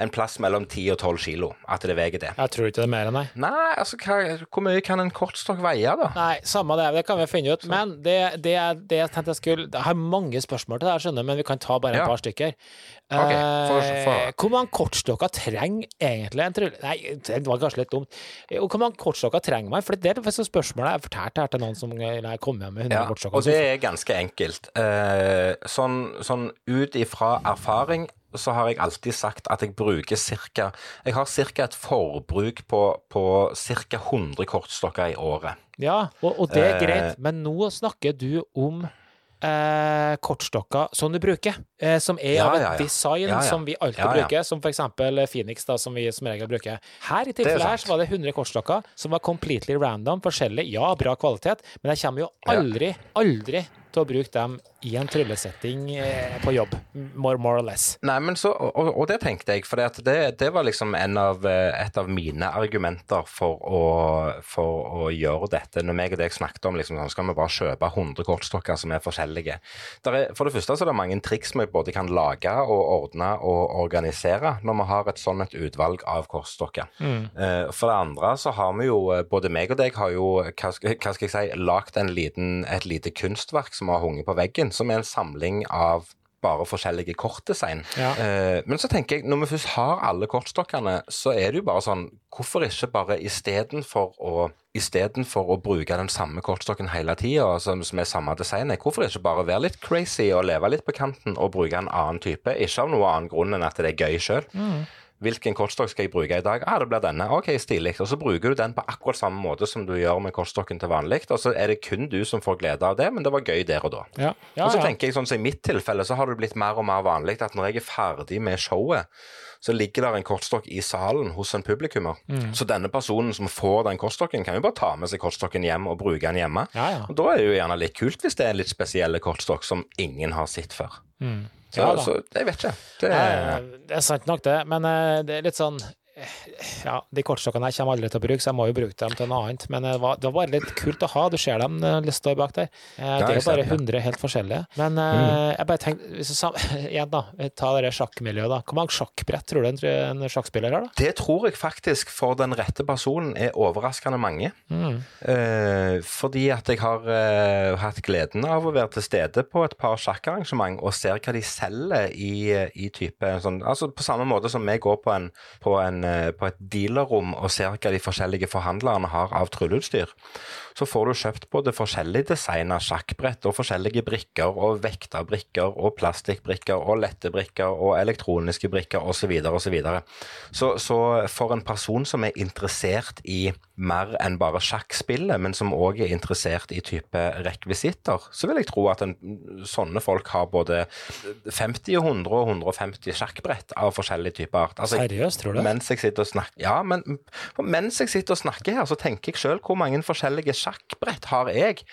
en plass mellom 10 og 12 kilo, at det veier det. Jeg tror ikke det er mer enn det. Nei, altså hva, hvor mye kan en kortstokk veie, da? Nei, samme det, det kan vi finne ut. Men det, det, det jeg tenkte jeg skulle Jeg har mange spørsmål til det, jeg skjønner men vi kan ta bare et Ja. par stykker. Ok, for, for. hvor mange kortstokker trenger egentlig en trylle... Nei, det var kanskje litt dumt. Eh, Hvor mange kortstokker trenger man? For det er faktisk spørsmålet jeg fortalte her til noen som eh, kom hjem med 100 Ja, kortstokker. og det er ganske enkelt. Eh, sånn, sånn ut ifra erfaring så har jeg alltid sagt at jeg bruker cirka Jeg har ca. et forbruk på, på ca. 100 kortstokker i året. Ja, og, og det er Eh, greit, men nå snakker du om eh, kortstokker som du bruker, eh, som er av et design som vi alltid bruker, som for eksempel Phoenix, da, som vi som regel bruker. Her i tilfellet her så var det 100 kortstokker som var completely random, forskjellige, ja, bra kvalitet, men jeg kommer jo aldri, aldri til å bruke dem i en tryllesetting eh, på jobb, more, more or less. Nei, men så, og, og det tenkte jeg, for det, det var liksom en av, eh, et av mine argumenter for å, for å gjøre dette. Når meg og deg snakket om liksom, sånn, skal vi bare kjøpe 100 kortstokker som er forskjellige. Der er, for det første så er det mange triks vi både kan lage og ordne og organisere når vi har et sånn et utvalg av kortstokker. Eh, For det andre så har vi jo, både meg og deg har jo, hva skal, hva skal jeg si, lagt et lite kunstverk som har hunget på veggen, som er en samling av bare forskjellige kortdesign. Ja. Uh, men så tenker jeg, når vi først har alle kortstokkene, så er det jo bare sånn, hvorfor ikke bare istedenfor å Istedenfor å bruke den samme kortstokken hele tida, som, som er samme designet, hvorfor ikke bare være litt crazy og leve litt på kanten og bruke en annen type? Ikke av noen annen grunn enn at det er gøy sjøl. Hvilken kortstokk skal jeg bruke i dag? Ah, det blir denne. Ok, stilig. Og så bruker du den på akkurat samme måte som du gjør med kortstokken til vanlig. Og så er det kun du som får glede av det, men det var gøy der og da. Ja, ja, og så tenker jeg sånn som I mitt tilfelle så har det blitt mer og mer vanlig at når jeg er ferdig med showet, så ligger der en kortstokk i salen hos en publikummer. Mm. Så denne personen som får den kortstokken, kan jo bare ta med seg kortstokken hjem og bruke den hjemme. Ja, ja. Og Da er det jo gjerne litt kult hvis det er en litt spesiell kortstokk som ingen har sett før. Så, Ja så jeg vet ikke. Det, Eh, Det er sant nok, det, men eh, det er litt sånn Ja, de kortstokkene jeg kommer aldri til å bruke, så jeg må jo bruke dem til noe annet. Men eh, det var, det var bare litt kult å ha. Du ser dem eh, det står bak der. Eh, Det er jo bare det. Mm. 100 helt forskjellige. Men eh, jeg bare tenkte Igjen, da. Ta det sjakkmiljøet, da. Hvor mange sjakkbrett tror du en, sjakkspiller har, da? det tror jeg faktisk for den rette personen er overraskende mange. Mm. Eh, fordi at jeg har eh, hatt gleden av å være til stede på et par sjakkarrangement og ser hva de selger i, i type sånn Altså på samme måte som vi går på, en, på, en, eh, på et dealerrom og ser hva de forskjellige forhandlerne har av trylleutstyr, så får du kjøpt både forskjellig designa sjakkbrett og forskjellige brikker og vekterbrikker og plastikkbrikker og lette brikker og elektroniske brikker osv. Og så, så Så for en person som er interessert i mer enn bare sjakkspillet, men som òg er interessert i type rekvisitter, så vil jeg tro at en, sånne folk har både 50 og 100 og 150 sjakkbrett av forskjellig type art. Altså, Seriøst, tror du mens jeg sitter og snakker Ja, men mens jeg sitter og snakker her, så tenker jeg sjøl hvor mange forskjellige sjakkbrett har jeg?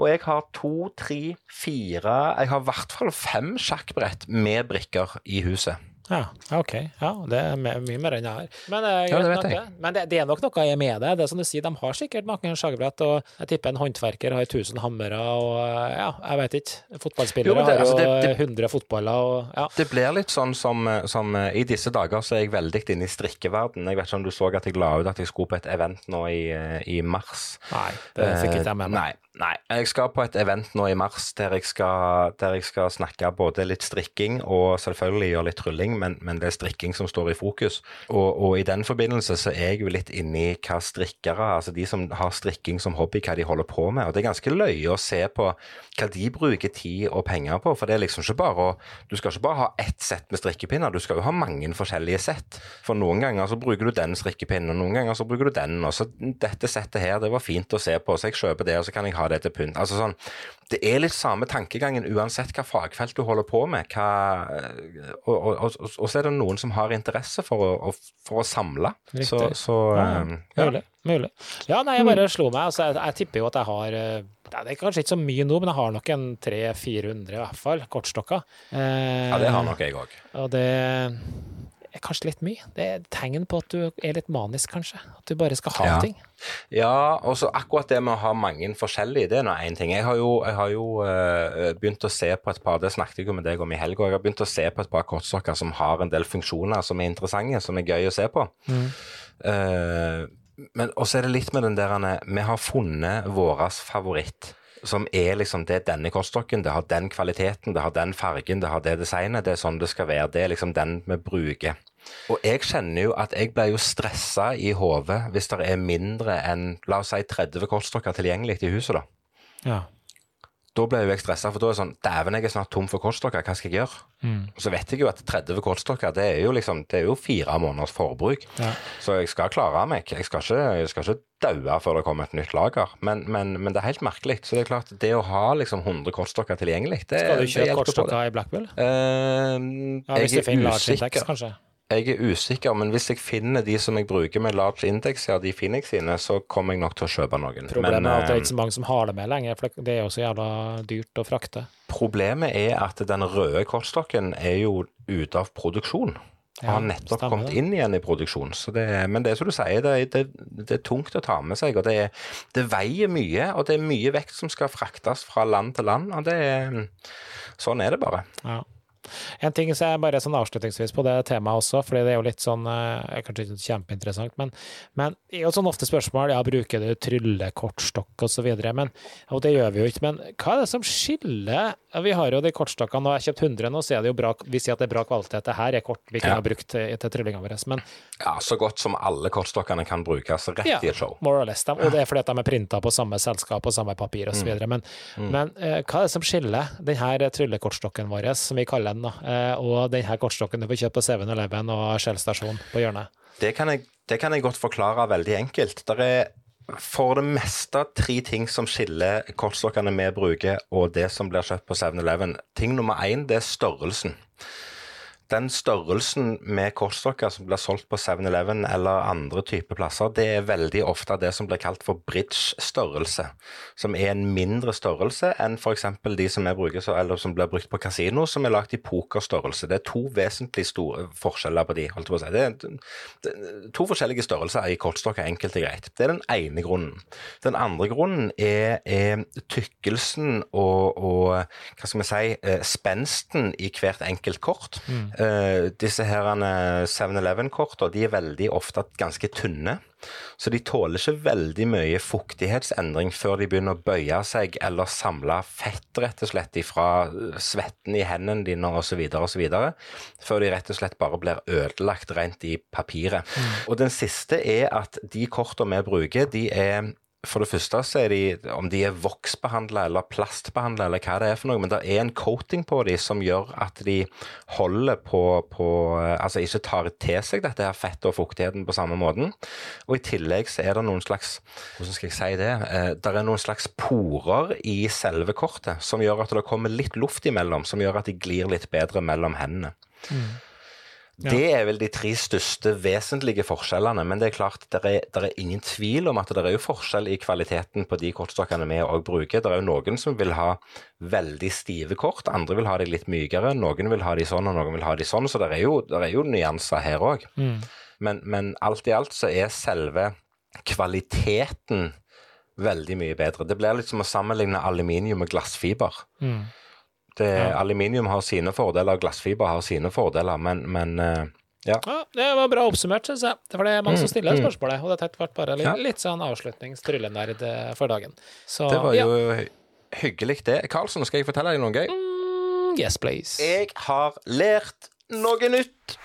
Og jeg har to, tre, fire Jeg har i hvert fall fem sjakkbrett med brikker i huset. Ja, ok. Ja, det er mye mer enn jeg har. Men, eh, Ja, det vet jeg. Men det, det er nok noe jeg er med det. Det er som du sier, de har sikkert mange sjakkbrett, og jeg tipper en håndverker har 1000 hammere, og eh, ja, jeg vet ikke. Fotballspillere Jo, det- har jo altså, det- det- 100 fotballer, og ja. Det blir litt sånn som, som eh, I disse dager så er jeg veldig inne i strikkeverden. Jeg vet ikke om du så at jeg la ut at jeg skulle på et event nå i, i mars. Nei, det fikk ikke jeg med meg. Nei. Jeg skal på et event nå i mars der jeg skal, der jeg skal snakke både litt strikking og selvfølgelig gjøre litt trylling, men, men det er strikking som står i fokus. Og, og i den forbindelse så er jeg jo litt inne i hva strikkere, altså de som har strikking som hobby, hva de holder på med. Og det er ganske løye å se på hva de bruker tid og penger på. For det er liksom ikke bare å Du skal ikke bare ha ett sett med strikkepinner, du skal jo ha mange forskjellige sett. For noen ganger så bruker du den strikkepinnen, og noen ganger så bruker du den. Og så dette settet her, det var fint å se på, så jeg kjøper det, og så kan jeg ha det til pynt. Altså sånn Det er litt samme tankegangen uansett hva fagfelt du holder på med. Hva, og, og, og, og så er det noen som har interesse for å, for å samle. Så, Riktig. så Ja, eh, ja. Mulig. mulig. Ja, nei, jeg bare slo meg. Altså, jeg, jeg tipper jo at jeg har eh, Det er kanskje ikke så mye nå, men jeg har nok en 300-400 i hvert fall, kortstokker. Eh, ja, det har nok jeg òg. Og det er kanskje litt mye. Det er tegn på at du er litt manisk, kanskje. At du bare skal ha Ja. ting. Ja, og så akkurat det med å ha mange forskjellige, det er nå én ting. Jeg har jo, jeg har jo uh, begynt å se på et par, det snakket jeg jo med deg om i helga, jeg har begynt å se på et par kortstokker som har en del funksjoner som er interessante, som er gøy å se på. Eh, men også er det litt med den der Vi har funnet vår favoritt. Som er liksom Det denne kortstokken, det har den kvaliteten, det har den fargen, det har det designet. Det er sånn det skal være. Det er liksom den vi bruker. Og jeg kjenner jo at jeg blir jo stressa i hodet hvis det er mindre enn la oss si 30 kortstokker tilgjengelig i huset. Da Ja. Da ble jeg stressa, for da er det sånn Dæven, jeg er snart tom for kortstokker, hva skal jeg gjøre? Og så vet jeg jo at 30 kortstokker, det er jo liksom Det er jo fire måneders forbruk. Ja. Så jeg skal klare meg. Jeg skal ikke, jeg skal ikke daue før det kommer et nytt lager. Men, men, men det er helt merkelig. Så det er klart, det å ha liksom 100 kortstokker tilgjengelig, det, Skal du kjøpe kortstokker i Blackpool? Uh, Ja, hvis jeg er usikker. kanskje? Jeg er usikker, men hvis jeg finner de som jeg bruker med large index, ja, de Phoenix sine, så kommer jeg nok til å kjøpe noen. Problemet men, er at det er eh, ikke så mange som har det med lenger, for det er jo så jævla dyrt å frakte. problemet er at den røde kortstokken er jo ute av produksjon. Og Ja, har nettopp kommet det. inn igjen i produksjon. Så det, men det er som du sier, det, det, det er tungt å ta med seg. Og det, det veier mye, og det er mye vekt som skal fraktes fra land til land. Og det er, sånn er det bare. Ja. En ting som er bare sånn avslutningsvis på det temaet også, fordi det er jo litt sånn eh, Kanskje ikke kjempeinteressant, men, men det er jo sånn ofte spørsmål ja, bruker du tryllekortstokk så videre, men, og det gjør vi jo ikke. Men hva er det som skiller Vi har jo de kortstokkene, og jeg har kjøpt 100 nå, så er det jo bra, vi sier at det er bra kvalitet. Det her er kort vi kunne Ja. ha brukt til, til tryllinga vår, men Ja, Så godt som alle kortstokkene kan brukes rett ja, i et show. more or less. Og det er fordi at de er printa på samme selskap og samme papir osv. videre Men, men eh, hva er det som skiller denne tryllekortstokken vår, som vi kaller den, da, eh, og denne kortstokken du får kjøpt på 7-Eleven og Shell stasjon på hjørnet? Det kan, jeg, det kan jeg godt forklare veldig enkelt. Der er for det meste tre ting som skiller kortstokkene vi bruker, og det som blir kjøpt på 7-Eleven. Ting nummer én, det er størrelsen. Den størrelsen med kortstokker som blir solgt på 7-Eleven eller andre typer plasser, det er veldig ofte det som blir kalt for bridge-størrelse. Som er en mindre størrelse enn f.eks. de som, bruker, som blir brukt på kasino, som er lagt i pokerstørrelse. Det er to vesentlig store forskjeller på de, holdt jeg på å si. Det er to forskjellige størrelser i kortstokker, enkelt og greit. Det er den ene grunnen. Den andre grunnen er, er tykkelsen og, og hva skal vi si, eh, spensten i hvert enkelt kort. Eh, disse her 7-Eleven-kortene de er veldig ofte ganske tynne. Så de tåler ikke veldig mye fuktighetsendring før de begynner å bøye seg eller samle fett rett og slett ifra eh, svetten i hendene dine osv. osv. Før de rett og slett bare blir ødelagt rent i papiret. Og den siste er at de kortene vi bruker, de er for det første så er de, om de er voksbehandla eller plastbehandla eller hva det er for noe, men det er en coating på de som gjør at de holder på, på Altså ikke tar til seg dette her fettet og fuktigheten på samme måten. Og i tillegg så er det noen slags Hvordan skal jeg si det? Eh, det er noen slags porer i selve kortet som gjør at det kommer litt luft imellom, som gjør at de glir litt bedre mellom hendene. Ja. Det er vel de tre største vesentlige forskjellene, men det er klart det er, det er ingen tvil om at det er jo forskjell i kvaliteten på de kortstokkene vi òg bruker. Det er jo noen som vil ha veldig stive kort, andre vil ha de litt mykere, noen vil ha de sånn og noen vil ha de sånn, så det er jo, det er jo nyanser her òg. Men, men alt i alt så er selve kvaliteten veldig mye bedre. Det blir litt som å sammenligne aluminium og glassfiber. Mm. Det, Ja. Aluminium har sine fordeler, glassfiber har sine fordeler, men, men eh, ja. Ja, det var bra oppsummert, syns jeg. For det er mange som stiller mm. spørsmålet, og dette ble bare litt, Ja. litt sånn avslutningstryllenerd eh, for dagen. Så Det var jo hy- hyggelig, det. Karlsson, skal jeg fortelle deg noe gøy? Mm, Yes, please. Jeg har lært noe nytt.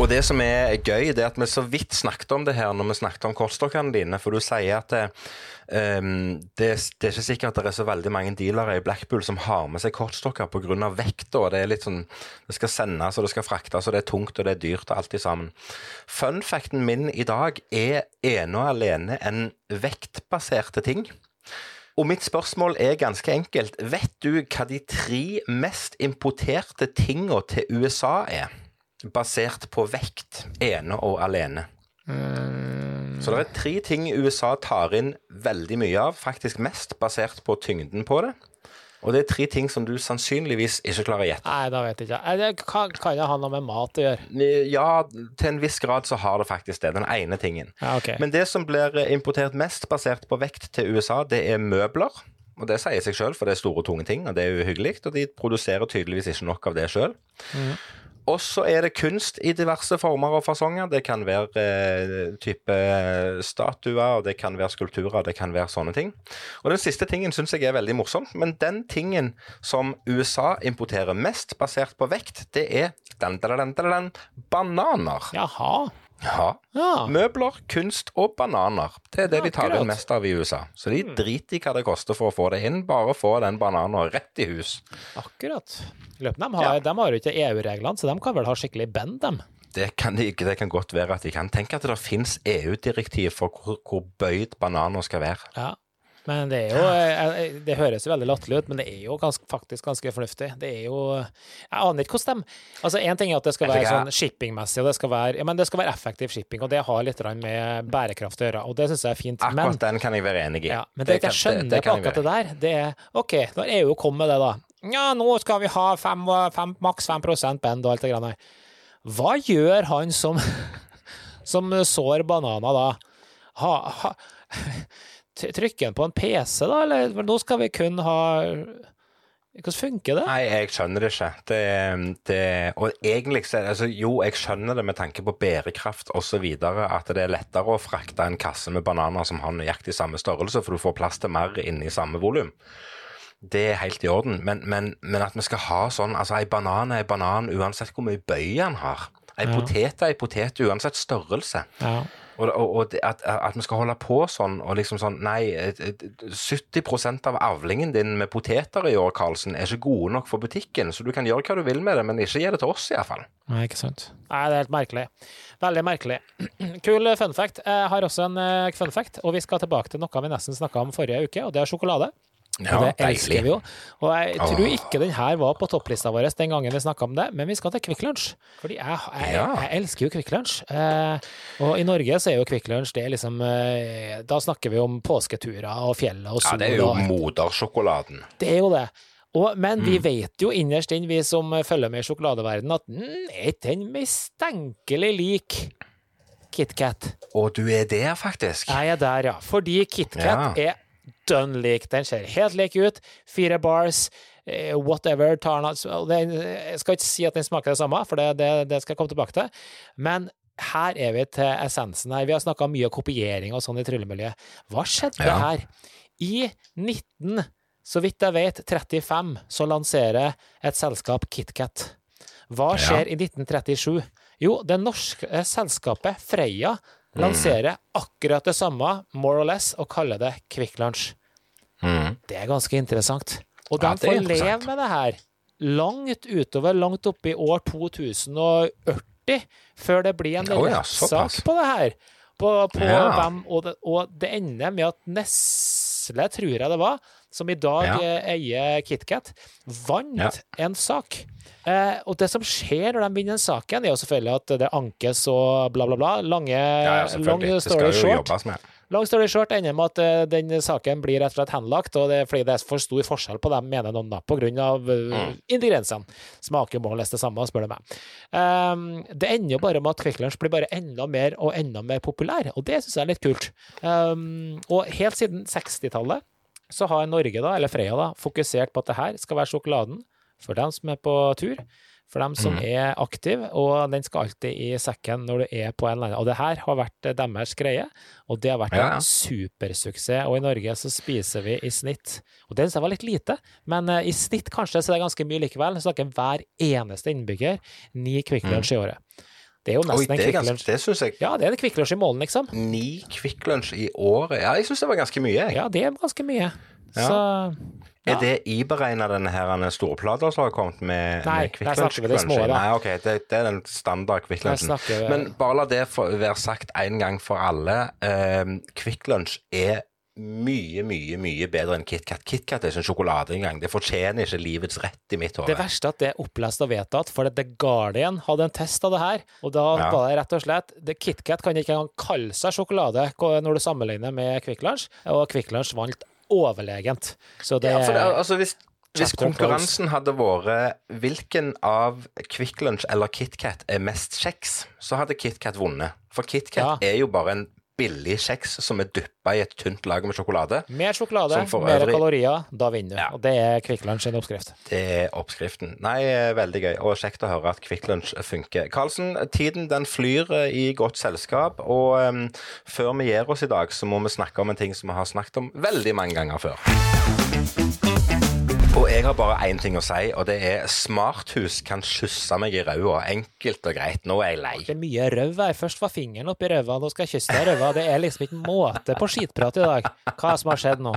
Og det som er gøy, det er at vi så vidt snakket om det her når vi snakket om kortstokkene dine. For du sier at det, um, det, det er ikke sikkert at det er så veldig mange dealere i Blackpool som har med seg kortstokker pga. vekt. Og det er litt sånn Det skal sendes og det skal fraktes, og det er tungt og det er dyrt og alt i sammen. Fun facten min i dag er ene og alene en vektbaserte ting. Og mitt spørsmål er ganske enkelt. Vet du hva de tre mest importerte tinga til USA er? Basert på vekt, ene og alene. Mm, Så det er tre ting USA tar inn veldig mye av, faktisk mest basert på tyngden på det. Og det er tre ting som du sannsynligvis ikke klarer å gjette. Nei, da vet jeg ikke. Eh, Det kan, kan det ha noe med mat å gjøre? Ja, til en viss grad så har det faktisk det. Den ene tingen. Ja, okay. Men det som blir importert mest basert på vekt til USA, det er møbler. Og det sier seg sjøl, for det er store, tunge ting, og det er uhyggelig. Og de produserer tydeligvis ikke nok av det sjøl. Og så er det kunst i diverse former og fasonger. Det kan være eh, type statuer, det kan være skulpturer, det kan være sånne ting. Og den siste tingen syns jeg er veldig morsomt, men den tingen som USA importerer mest basert på vekt, det er den, den, den, bananer. Jaha. Ja. Ja. Møbler, kunst og bananer. Det er det de tar inn mest av i USA. Så de driter i hva det koster for å få det inn, bare få den bananen rett i hus. Akkurat. Løpene, de, har, Ja. de har jo ikke EU-reglene, så de kan vel ha skikkelig bend, dem. Det kan, de, det kan godt være at de kan. Tenk at det finnes EU-direktiv for hvor, hvor bøyd bananer skal være. Ja. Men det er jo eh, Det høres jo veldig latterlig ut, men det er jo ganske, faktisk ganske fornuftig. Det er jo Jeg aner ikke hvordan de Altså, én ting er at det skal være sånn shippingmessig, og det skal være Ja, men det skal være effektiv shipping, og det har litt med bærekraft å gjøre, og det syns jeg er fint. Men Akkurat den kan jeg være enig i. Ja, men det, det jeg skjønner det- det på akkurat det der, det er OK, når EU kom med det, da. Ja, nå skal vi ha fem, fem, maks 5 bend og alt det greiene der. Hva gjør han som, som sår bananer da? Ha, ha, trykker han på en PC, da, eller nå skal vi kun ha Hvordan funker det? Nei, jeg skjønner det ikke. Det, det, og egentlig så altså, Jo, jeg skjønner det med tanke på bærekraft osv. At det er lettere å frakte en kasse med bananer som har nøyaktig samme størrelse, for du får plass til mer inni samme volum. Det er helt i orden. Men, men, men at vi skal ha sånn Altså, ei banan er ei banan uansett hvor mye bøy den har. Ei Ja. potet er ei potet uansett størrelse. Ja. Og, og, og at, at vi skal holde på sånn og liksom sånn Nei, et- et- 70% av avlingen din med poteter i år, Karlsen, er ikke gode nok for butikken, så du kan gjøre hva du vil med det, men ikke gi det til oss, iallfall. Nei, ikke sant. Nei, det er helt merkelig. Veldig merkelig. Kul fun fact. Jeg har også en eh, fun fact, og vi skal tilbake til noe vi nesten snakka om forrige uke, og det er sjokolade. Ja, og det elsker vi jo. Og jeg tror ikke den her var på topplista vår den gangen vi snakka om det, men vi skal til Kvikk Lunsj. Fordi jeg, jeg, Ja. jeg elsker jo Kvikk Lunsj. Eh, og i Norge så er jo Kvikk Lunsj det er liksom eh, Da snakker vi om påsketurer og fjellet og Ja, det er jo modersjokoladen. det er jo det. Og, men Mm. vi vet jo innerst inn, vi som følger med i sjokoladeverdenen, at mm, er ikke den mistenkelig lik KitKat? Og du er der, faktisk. Jeg er der, ja. Fordi KitKat Ja. er dønn lik. Den ser helt lik ut. Fire bars. eh, Whatever. Tar den, den, jeg skal ikke si at den smaker det samme, for det, det, det skal jeg komme tilbake til. Men her er vi til essensen her. Vi har snakka mye om kopiering og sånn i tryllemiljøet. Hva skjedde Ja. her? I 19, så vidt jeg vet, 35, så lanserer et selskap KitKat. Hva Ja. skjer i 1937? Jo, det norske selskapet Freia lanserer akkurat det samme, more or less, og kaller det Kvikk Lunsj. Mm. Det er ganske interessant. Og de Ja, får leve med det her langt utover, langt opp i år 2040, før det blir en oh, ja, rettssak på det her. På, på Ja. hvem, og det, og det ender med at Nestle, tror jeg det var, som i dag eh, eier KitKat, vant en sak. Eh, og det som skjer når de vinner den saken, er jo selvfølgelig at det ankes og bla, bla, bla. Lange, Ja, ja, long story short. med. Long story short ender med at eh, den saken blir rett og slett henlagt, og det er fordi det er for stor forskjell på dem, mener noen da, på av uh, Mm. ingrediensene. Smaker jo more det samme, spør du meg. Um, det ender jo bare med at Quick Lunch blir bare enda mer og enda mer populær, og det syns jeg er litt kult. Um, og helt siden 60-tallet så har Norge, da, eller Freia, da, fokusert på at det her skal være sjokoladen for dem som er på tur. For dem som mm. er aktive, og den skal alltid i sekken når du er på en eller annen. Og det her har vært eh, deres greie, og det har vært Ja, ja. en supersuksess. Og i Norge så spiser vi i snitt Og det synes jeg var litt lite, men eh, i snitt kanskje så er det ganske mye likevel. Så snakker hver eneste innbygger ni Kvikk Lunsj i året. Det er jo nesten Oi, en Kvikk Lunsj. Det syns jeg Ja, det er en Kvikk Lunsj i måneden, liksom. Ni Kvikk Lunsj i året. Ja, jeg syns det var ganske mye. jeg. Ja, det er ganske mye. Ja. Så ja. Er det iberegna denne her storplata som har kommet med, Nei, med der snakker vi det små, da. Nei, ok, det, det er den standard Kvikk Lunsjen. Men bare la det for, være sagt en gang for alle. Kvikk Lunsj er mye, mye mye bedre enn KitKat. KitKat er ikke en sjokolade engang. Det fortjener ikke livets rett i mitt Det verste er at det er opplest og vedtatt, for The Guardian hadde en test av det her. Og da Ja. var det rett og slett det- KitKat kan ikke engang kalle seg sjokolade når du sammenligner med Kvikk Lunsj, og Kvikk Lunsj vant overlegent. Så det, Ja, for det, altså hvis, hvis konkurransen hadde vært hvilken av Kvikk Lunsj eller KitKat er mest kjeks, så hadde KitKat vunnet. For KitKat Ja. er jo bare en billig kjeks som er dyppa i et tynt lag med sjokolade. mer sjokolade, mer kalorier, da vinner du. Ja. Og det er Kvikk Lunsj sin oppskrift. Det er oppskriften. Nei, eh, veldig gøy, og kjekt å høre at Kvikk Lunsj funker. Karlsen, tiden den flyr eh, i godt selskap, og um, før vi gir oss i dag, så må vi snakke om en ting som vi har snakket om veldig mange ganger før. Og jeg har bare én ting å si, og det er smarthus kan kysse meg i ræva. Enkelt og greit. Nå er jeg lei. Det er mye røv her. Først var fingeren oppi røva, nå skal jeg kysse deg i røva. Det er liksom ikke måte på skitprat i dag. Hva som har skjedd nå?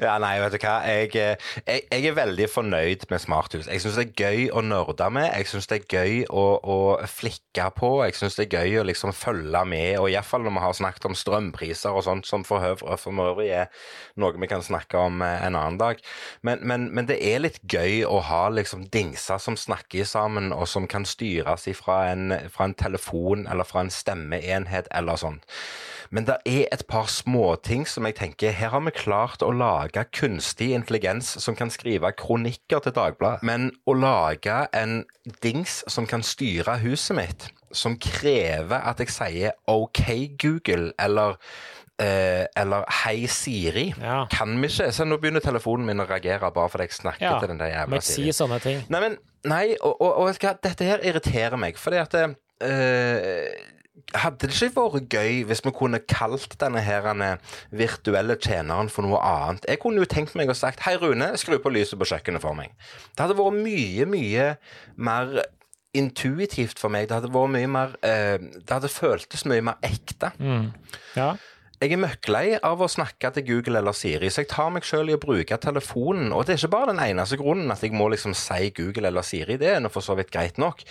Ja, nei, vet du hva. Jeg, eh, jeg, jeg er veldig fornøyd med smarthus. Jeg syns det er gøy å nerde med. Jeg syns det er gøy å, å flikke på. Jeg syns det er gøy å liksom følge med. Og iallfall når vi har snakket om strømpriser og sånt, som for høv- for øvrig er noe vi kan snakke om eh, en annen dag. Men, men, men det er litt gøy å ha liksom dingser som snakker sammen, og som kan styres fra en, fra en telefon eller fra en stemmeenhet eller sånn. Men det er et par småting som jeg tenker Her har vi klart å lage kunstig intelligens som kan skrive kronikker til Dagbladet. Men å lage en dings som kan styre huset mitt, som krever at jeg sier OK, Google, eller eh, eller Hei, Siri. Ja. Kan vi ikke? Så nå begynner telefonen min å reagere bare fordi jeg snakker Ja, til den der jævla jævla ikke si Siri. sånne ting. Nei, men Nei, og, og, og dette her irriterer meg, fordi at eh, hadde det ikke vært gøy hvis vi kunne kalt denne her virtuelle tjeneren for noe annet? Jeg kunne jo tenkt meg å sagt Hei, Rune, skru på lyset på kjøkkenet for meg. Det hadde vært mye, mye mer intuitivt for meg. Det hadde vært mye mer eh, Det hadde føltes mye mer ekte. Ja. Jeg er møkklei av å snakke til Google eller Siri, så jeg tar meg selv i å bruke telefonen. Og det er ikke bare den eneste grunnen at jeg må liksom si Google eller Siri. Det er for så vidt greit nok.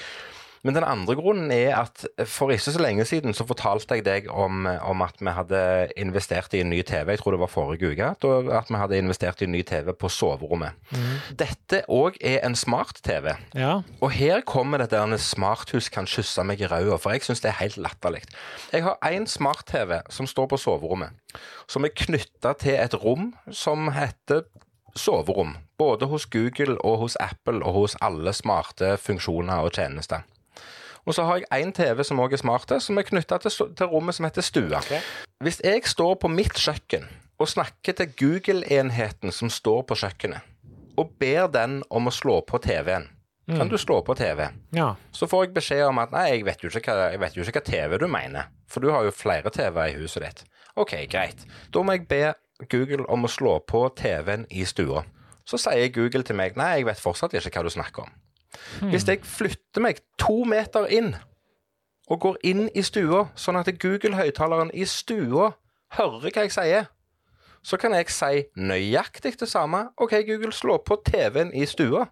Men den andre grunnen er at for ikke så lenge siden så fortalte jeg deg om, om at vi hadde investert i en ny TV. Jeg tror det var forrige uke. At vi hadde investert i en ny TV på soverommet. Dette òg er en smart-TV. ja. Og her kommer det der smarthus kan kysse meg i ræva, for jeg syns det er helt latterlig. Jeg har én smart-TV som står på soverommet, som er knytta til et rom som heter soverom. Både hos Google og hos Apple og hos alle smarte funksjoner og tjenester. Og så har jeg én TV som også er smarte, som er knytta til, til rommet som heter stua. Hvis jeg står på mitt kjøkken og snakker til Google-enheten som står på kjøkkenet, og ber den om å slå på TV-en Kan du slå på TV? ja. Så får jeg beskjed om at nei, jeg vet hva, jeg vet jo ikke hva TV du mener. For du har jo flere TV-er i huset ditt. OK, greit. Da må jeg be Google om å slå på TV-en i stua. Så sier Google til meg nei, jeg vet fortsatt ikke hva du snakker om. Hvis jeg flytter meg to meter inn, og går inn i stua, sånn at Google-høyttaleren i stua hører hva jeg sier, så kan jeg si nøyaktig det samme. OK, Google, slå på TV-en i stua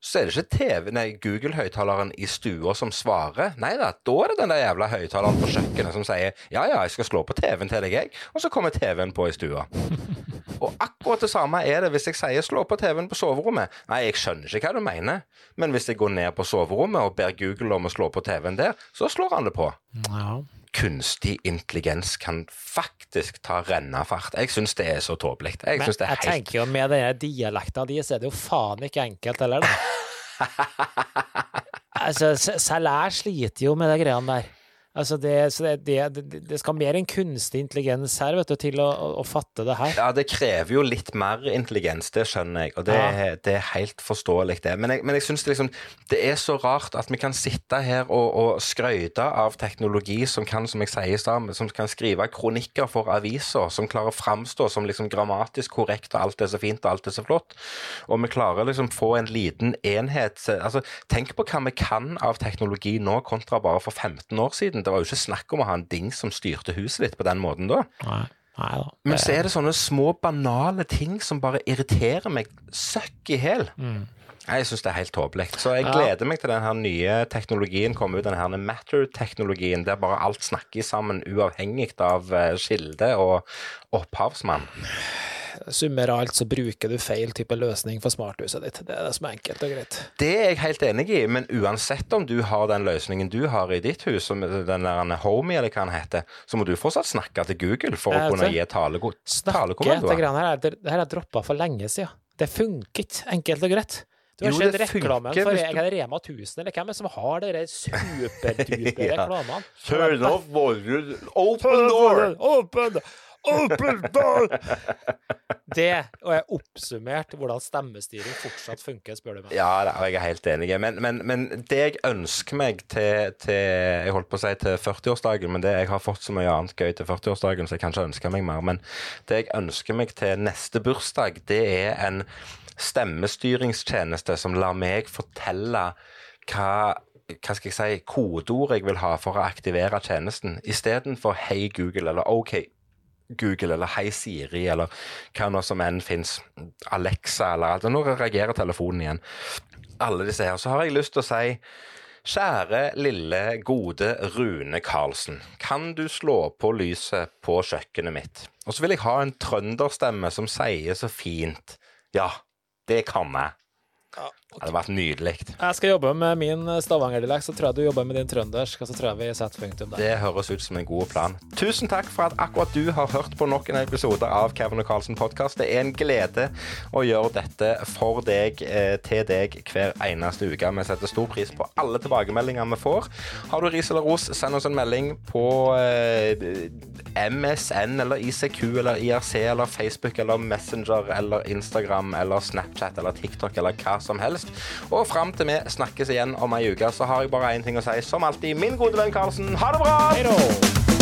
så er det ikke TV, nei, Google-høyttaleren i stua som svarer. Nei da, da er det den der jævla høyttaleren på kjøkkenet som sier ja, ja, jeg skal slå på TV-en til deg, jeg. Og så kommer TV-en på i stua. Og akkurat det samme er det hvis jeg sier slå på TV-en på soverommet. Nei, jeg skjønner ikke hva du mener, men hvis jeg går ned på soverommet og ber Google om å slå på TV-en der, så slår han det på. ja. Kunstig intelligens kan faktisk ta rennafart. Jeg syns det er så tåpelig. Jeg Men det er jeg helt tenker jo med den dialekta di, så er det jo faen ikke enkelt heller, da. altså, Salær sliter jo med de greiene der. Altså, det, så det, det, det, det skal mer enn kunstig intelligens her, vet du, til å, å, å fatte det her. Ja, det krever jo litt mer intelligens, det skjønner jeg, og det, Ja. det er helt forståelig, det. Men jeg, men jeg syns det, liksom, det er så rart at vi kan sitte her og, og skryte av teknologi som kan, som jeg sier i stad, som kan skrive kronikker for aviser, som klarer å framstå som liksom grammatisk korrekt, og alt er så fint og alt er så flott. Og vi klarer liksom få en liten enhet altså, Tenk på hva vi kan av teknologi nå kontra bare for 15 år siden. Det var jo ikke snakk om å ha en ding som styrte huset ditt på den måten da. Nei, nei da. Men så er det sånne små, banale ting som bare irriterer meg søkk i hæl. Jeg syns det er helt tåpelig. Så jeg gleder meg til den her nye teknologien kommer ut, den her Matter-teknologien, der bare alt snakker sammen uavhengig av eh, kilde og opphavsmann. Summerer alt, så bruker du feil type løsning for smarthuset ditt. Det er det som er enkelt og greit. Det er jeg helt enig i, men uansett om du har den løsningen du har i ditt hus, som den der Homie eller hva den heter, så må du fortsatt snakke til Google for Jeg å kunne gi talego- Snakke, til talekommandoer. greiene her, det, det her er droppa for lenge siden. Det funker ikke, enkelt og greit. Du har sett reklamen for jeg du- Rema 1000, eller hvem er det som har de superdupe reklamene? Turn off volume, open door! Open! Det, og jeg oppsummerte hvordan stemmestyring fortsatt funker, spør du meg. Ja, da, og jeg er helt enig. Men, men, men det jeg ønsker meg til, til Jeg holdt på å si til 40-årsdagen, men det, jeg har fått så mye annet gøy til 40-årsdagen, så jeg kan ikke ønske meg mer. Men det jeg ønsker meg til neste bursdag, det er en stemmestyringstjeneste som lar meg fortelle hva hva skal jeg si, kodeord jeg vil ha for å aktivere tjenesten, istedenfor Hei Google eller OK Google eller Hei Siri eller hva nå som enn fins. Alexa eller alt. Nå reagerer telefonen igjen. Alle disse her. Så har jeg lyst til å si Kjære, lille, gode Rune Karlsen. Kan du slå på lyset på kjøkkenet mitt? Og så vil jeg ha en trønderstemme som sier så fint Ja, det kan jeg. Det hadde vært nydelig. Jeg skal jobbe med min Stavanger-dialekt, så tror jeg du jobber med din trøndersk. Så tror jeg vi setter punktum der. Det høres ut som en god plan. Tusen takk for at akkurat du har hørt på nok en episode av Kevin og Carlsen podkast. Det er en glede å gjøre dette for deg, eh, til deg, hver eneste uke. Vi setter stor pris på alle tilbakemeldinger vi får. Har du ris eller ros, send oss en melding på eh, MSN eller ICQ eller IRC eller Facebook eller Messenger eller Instagram eller Snapchat eller TikTok eller hva som helst. Og fram til vi snakkes igjen om ei uke, så har jeg bare én ting å si. Som alltid, min gode venn Karlsen, ha det bra! Hei!